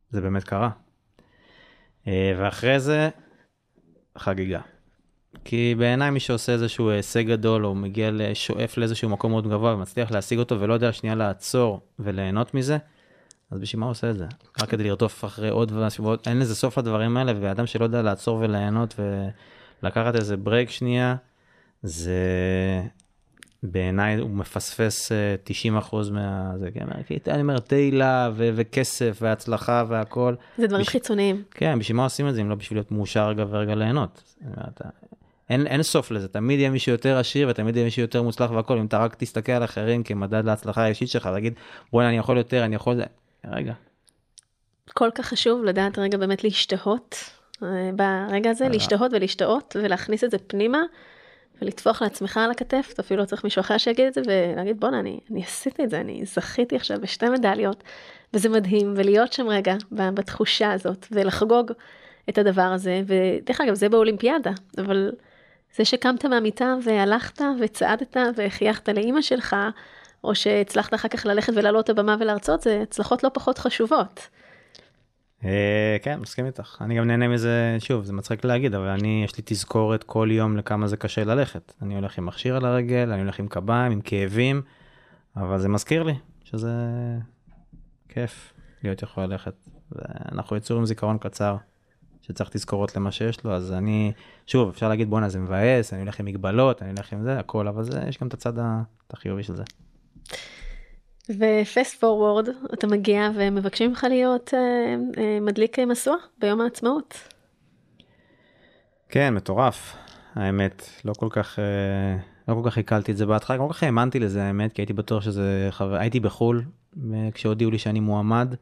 זה באמת קרה. ואחרי זה, חגיגה. כי בעיניי מי שעושה איזשהו הישג גדול, או מגיע, שואף לאיזשהו מקום מאוד גבוה ומצליח להשיג אותו ולא יודע שנייה לעצור וליהנות מזה, אז בשביל מה הוא עושה את זה? רק כדי לרדוף אחרי עוד ועוד, אין לזה סוף לדברים האלה, ואדם שלא יודע לעצור וליהנות ולקחת איזה ברייק שנייה, זה בעיניי הוא מפספס 90% אה, מה... זה, כן, אני אומר, תהילה ו- וכסף והצלחה והכל.
זה דברים בש... חיצוניים.
כן, בשביל מה עושים את זה אם לא בשביל להיות מאושר רגע ורגע ליהנות. אין, אין סוף לזה, תמיד יהיה מישהו יותר עשיר ותמיד יהיה מישהו יותר מוצלח והכל, אם אתה רק תסתכל על אחרים כמדד להצלחה האישית שלך, להגיד בוא'נה אני יכול יותר, אני יכול... רגע.
כל כך חשוב לדעת רגע באמת להשתהות, אה, ברגע הזה, להשתהות ולהשתאות ולהכניס את זה פנימה. ולטפוח לעצמך על הכתף, אתה אפילו לא צריך מישהו אחר שיגיד את זה, ולהגיד בואנה, אני, אני עשיתי את זה, אני זכיתי עכשיו בשתי מדליות, וזה מדהים, ולהיות שם רגע בתחושה הזאת, ולחגוג את הדבר הזה, ודרך אגב, זה באולימפיאדה, אבל זה שקמת מהמיטה והלכת וצעדת וחייכת לאימא שלך, או שהצלחת אחר כך ללכת ולעלות לבמה ולהרצות, זה הצלחות לא פחות חשובות.
אה, כן, מסכים איתך. אני גם נהנה מזה, שוב, זה מצחיק להגיד, אבל אני, יש לי תזכורת כל יום לכמה זה קשה ללכת. אני הולך עם מכשיר על הרגל, אני הולך עם קביים, עם כאבים, אבל זה מזכיר לי שזה כיף להיות יכול ללכת. אנחנו יצור עם זיכרון קצר. שצריך תזכורות למה שיש לו, אז אני, שוב, אפשר להגיד בואנה זה מבאס, אני הולך עם מגבלות, אני הולך עם זה, הכל, אבל זה, יש גם את הצד החיובי של זה.
ופסט פורוורד, אתה מגיע ומבקשים ממך להיות אה, אה, מדליק משואה ביום העצמאות.
כן, מטורף, האמת, לא כל כך, אה, לא כל כך עיכלתי את זה בהתחלה, כל כך האמנתי לזה האמת, כי הייתי בטוח שזה חבר, הייתי בחו"ל, כשהודיעו לי שאני מועמד.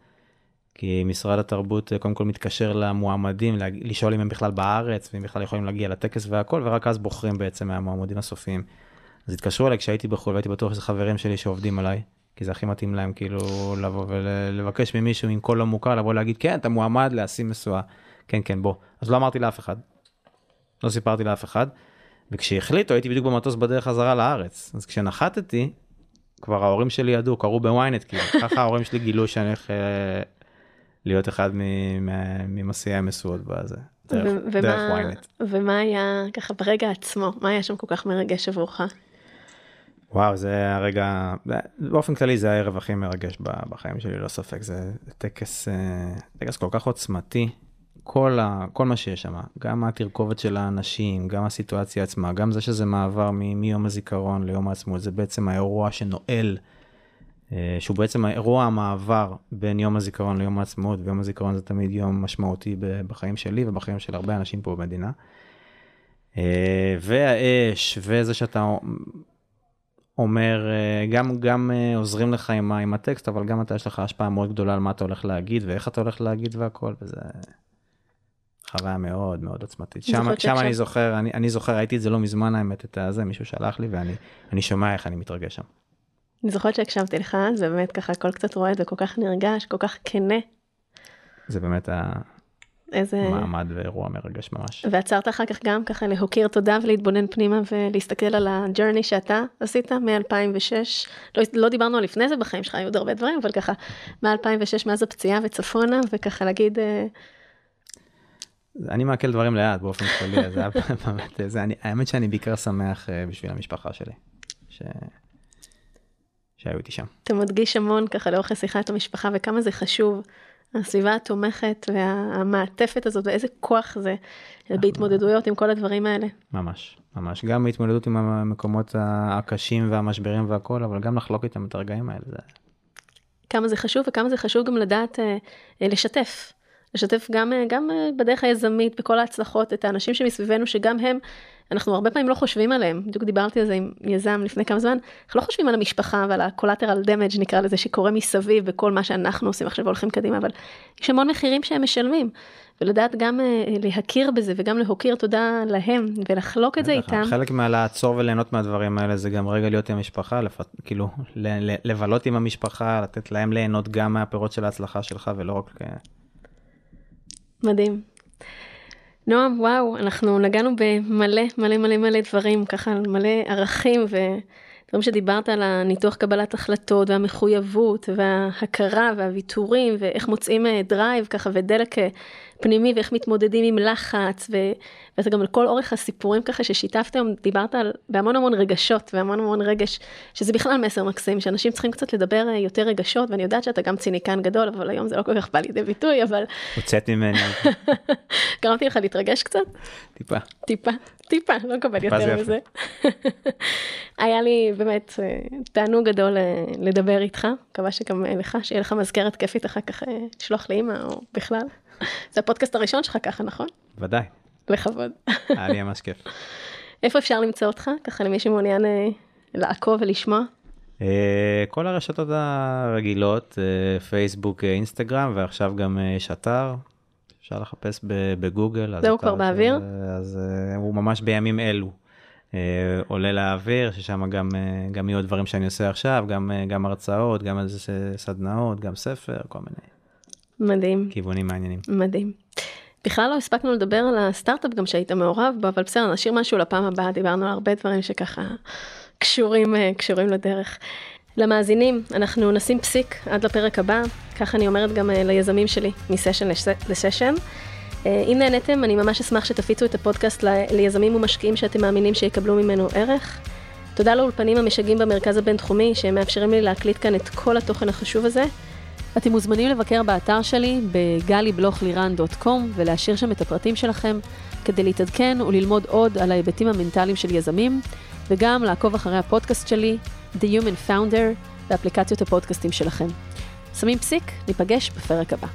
כי משרד התרבות אה, קודם כל מתקשר למועמדים, לשאול אם הם בכלל בארץ, ואם בכלל יכולים להגיע לטקס והכל, ורק אז בוחרים בעצם מהמועמדים הסופיים. אז התקשרו אליי כשהייתי בחו"ל, והייתי בטוח שזה חברים שלי שעובדים עליי, כי זה הכי מתאים להם כאילו לבוא ולבקש ממישהו עם קול לא מוכר, לבוא להגיד, כן, אתה מועמד להשיא משואה. כן, כן, בוא. אז לא אמרתי לאף אחד. לא סיפרתי לאף אחד. וכשהחליטו, הייתי בדיוק במטוס בדרך חזרה לארץ. אז כשנחתתי, כבר ההורים שלי ידעו, קראו בוויינט, כאילו, ככה ההורים שלי גילו שאני הולך אה, להיות אחד ממסיעי המשואות בזה, דרך, ומה, דרך ynet.
ומה היה ככה ברגע עצמו, מה היה שם כל כך מרגש עבורך?
וואו, זה הרגע, באופן כללי זה הערב הכי מרגש בחיים שלי, לא ספק, זה טקס, אה, טקס כל כך עוצמתי, כל, ה, כל מה שיש שם, גם התרכובת של האנשים, גם הסיטואציה עצמה, גם זה שזה מעבר מיום הזיכרון ליום העצמאות, זה בעצם האירוע שנועל שהוא בעצם אירוע המעבר בין יום הזיכרון ליום העצמאות, ויום הזיכרון זה תמיד יום משמעותי בחיים שלי ובחיים של הרבה אנשים פה במדינה. אה, והאש, וזה שאתה אומר, אה, גם, גם עוזרים לך עם, עם הטקסט, אבל גם אתה יש לך השפעה מאוד גדולה על מה אתה הולך להגיד ואיך אתה הולך להגיד והכל, וזה חוויה מאוד מאוד עוצמתית. שם, שם אני זוכר, אני, אני זוכר, ראיתי את זה לא מזמן האמת, את הזה, מישהו שלח לי ואני שומע איך אני מתרגש שם.
אני זוכרת שהקשבתי לך, זה באמת ככה הכל קצת רועד וכל כך נרגש, כל כך כנה.
זה באמת איזה... מעמד ואירוע מרגש ממש.
ועצרת אחר כך גם ככה להוקיר תודה ולהתבונן פנימה ולהסתכל על הג'רני שאתה עשית מ-2006. לא, לא דיברנו על לפני זה בחיים שלך, היו עוד הרבה דברים, אבל ככה מ-2006, מאז הפציעה וצפונה, וככה להגיד... אה,
אני מעכל דברים לאט באופן כללי, זה היה באמת, זה, אני, האמת שאני בעיקר שמח אה, בשביל המשפחה שלי. ש... שהיו איתי שם.
אתה מדגיש המון ככה לאורך השיחה את המשפחה וכמה זה חשוב, הסביבה התומכת והמעטפת הזאת ואיזה כוח זה בהתמודדויות עם כל הדברים האלה.
ממש, ממש. גם בהתמודדות עם המקומות הקשים והמשברים והכל, אבל גם לחלוק איתם את הרגעים האלה. זה...
כמה זה חשוב וכמה זה חשוב גם לדעת אה, אה, לשתף. לשתף גם, אה, גם בדרך היזמית, בכל ההצלחות, את האנשים שמסביבנו, שגם הם, אנחנו הרבה פעמים לא חושבים עליהם. בדיוק דיברתי על זה עם יזם לפני כמה זמן, אנחנו לא חושבים על המשפחה ועל ה-collateral damage נקרא לזה, שקורה מסביב בכל מה שאנחנו עושים עכשיו והולכים קדימה, אבל יש המון מחירים שהם משלמים. ולדעת גם אה, להכיר בזה וגם להוקיר תודה להם ולחלוק את זה איתם.
חלק מהלעצור וליהנות מהדברים האלה זה גם רגע להיות עם המשפחה, לפ... כאילו ל- ל- לבלות עם המשפחה, לתת להם ליהנות גם מהפירות של ההצלחה שלך ולא רק... אה,
מדהים. נועם, וואו, אנחנו נגענו במלא מלא מלא מלא דברים, ככה מלא ערכים ודברים שדיברת על הניתוח קבלת החלטות והמחויבות וההכרה והוויתורים ואיך מוצאים אה, drive ככה ודלק אה, פנימי ואיך מתמודדים עם לחץ ו... ואתה גם על כל אורך הסיפורים ככה ששיתפתם, דיברת על בהמון המון רגשות והמון המון רגש, שזה בכלל מסר מקסים, שאנשים צריכים קצת לדבר אה, יותר רגשות ואני יודעת שאתה גם ציניקן גדול, אבל היום זה לא כל כך בא לידי ביטוי, אבל
הוצאת ממני
גרמתי לך להתרגש קצת?
טיפה.
טיפה, טיפה, לא מקבל יותר
זה
מזה. היה לי באמת אה, תענוג גדול אה, לדבר איתך, מקווה שגם לך, שיהיה לך מזכרת כיפית אחר כך לשלוח לאמא או בכלל. זה הפודקאסט הראשון שלך ככה, נכון?
ודאי,
לכבוד.
היה לי ממש כיף.
איפה אפשר למצוא אותך? ככה למי שמעוניין אה, לעקוב ולשמוע.
אה, כל הרשתות הרגילות, אה, פייסבוק, אינסטגרם, ועכשיו גם יש אתר, אפשר לחפש בגוגל.
זהו כבר באוויר?
אז הוא ממש בימים אלו. עולה לאוויר, ששם גם, גם יהיו דברים שאני עושה עכשיו, גם, גם הרצאות, גם איזה סדנאות, גם ספר, כל מיני
מדהים,
כיוונים מעניינים.
מדהים. בכלל לא הספקנו לדבר על הסטארט-אפ גם שהיית מעורב בו, אבל בסדר, נשאיר משהו לפעם הבאה, דיברנו על הרבה דברים שככה קשורים, אה, קשורים לדרך. למאזינים, אנחנו נשים פסיק עד לפרק הבא, ככה אני אומרת גם אה, ליזמים שלי, מסשן לסשן. אה, אם נהניתם, אני ממש אשמח שתפיצו את הפודקאסט ל- ליזמים ומשקיעים שאתם מאמינים שיקבלו ממנו ערך. תודה לאולפנים המשגעים במרכז הבינתחומי, שהם מאפשרים לי להקליט כאן את כל התוכן החשוב הזה. אתם מוזמנים לבקר באתר שלי בגלי-לירן.com ולהשאיר שם את הפרטים שלכם כדי להתעדכן וללמוד עוד על ההיבטים המנטליים של יזמים, וגם לעקוב אחרי הפודקאסט שלי, The Human Founder, באפליקציות הפודקאסטים שלכם. שמים פסיק, ניפגש בפרק הבא.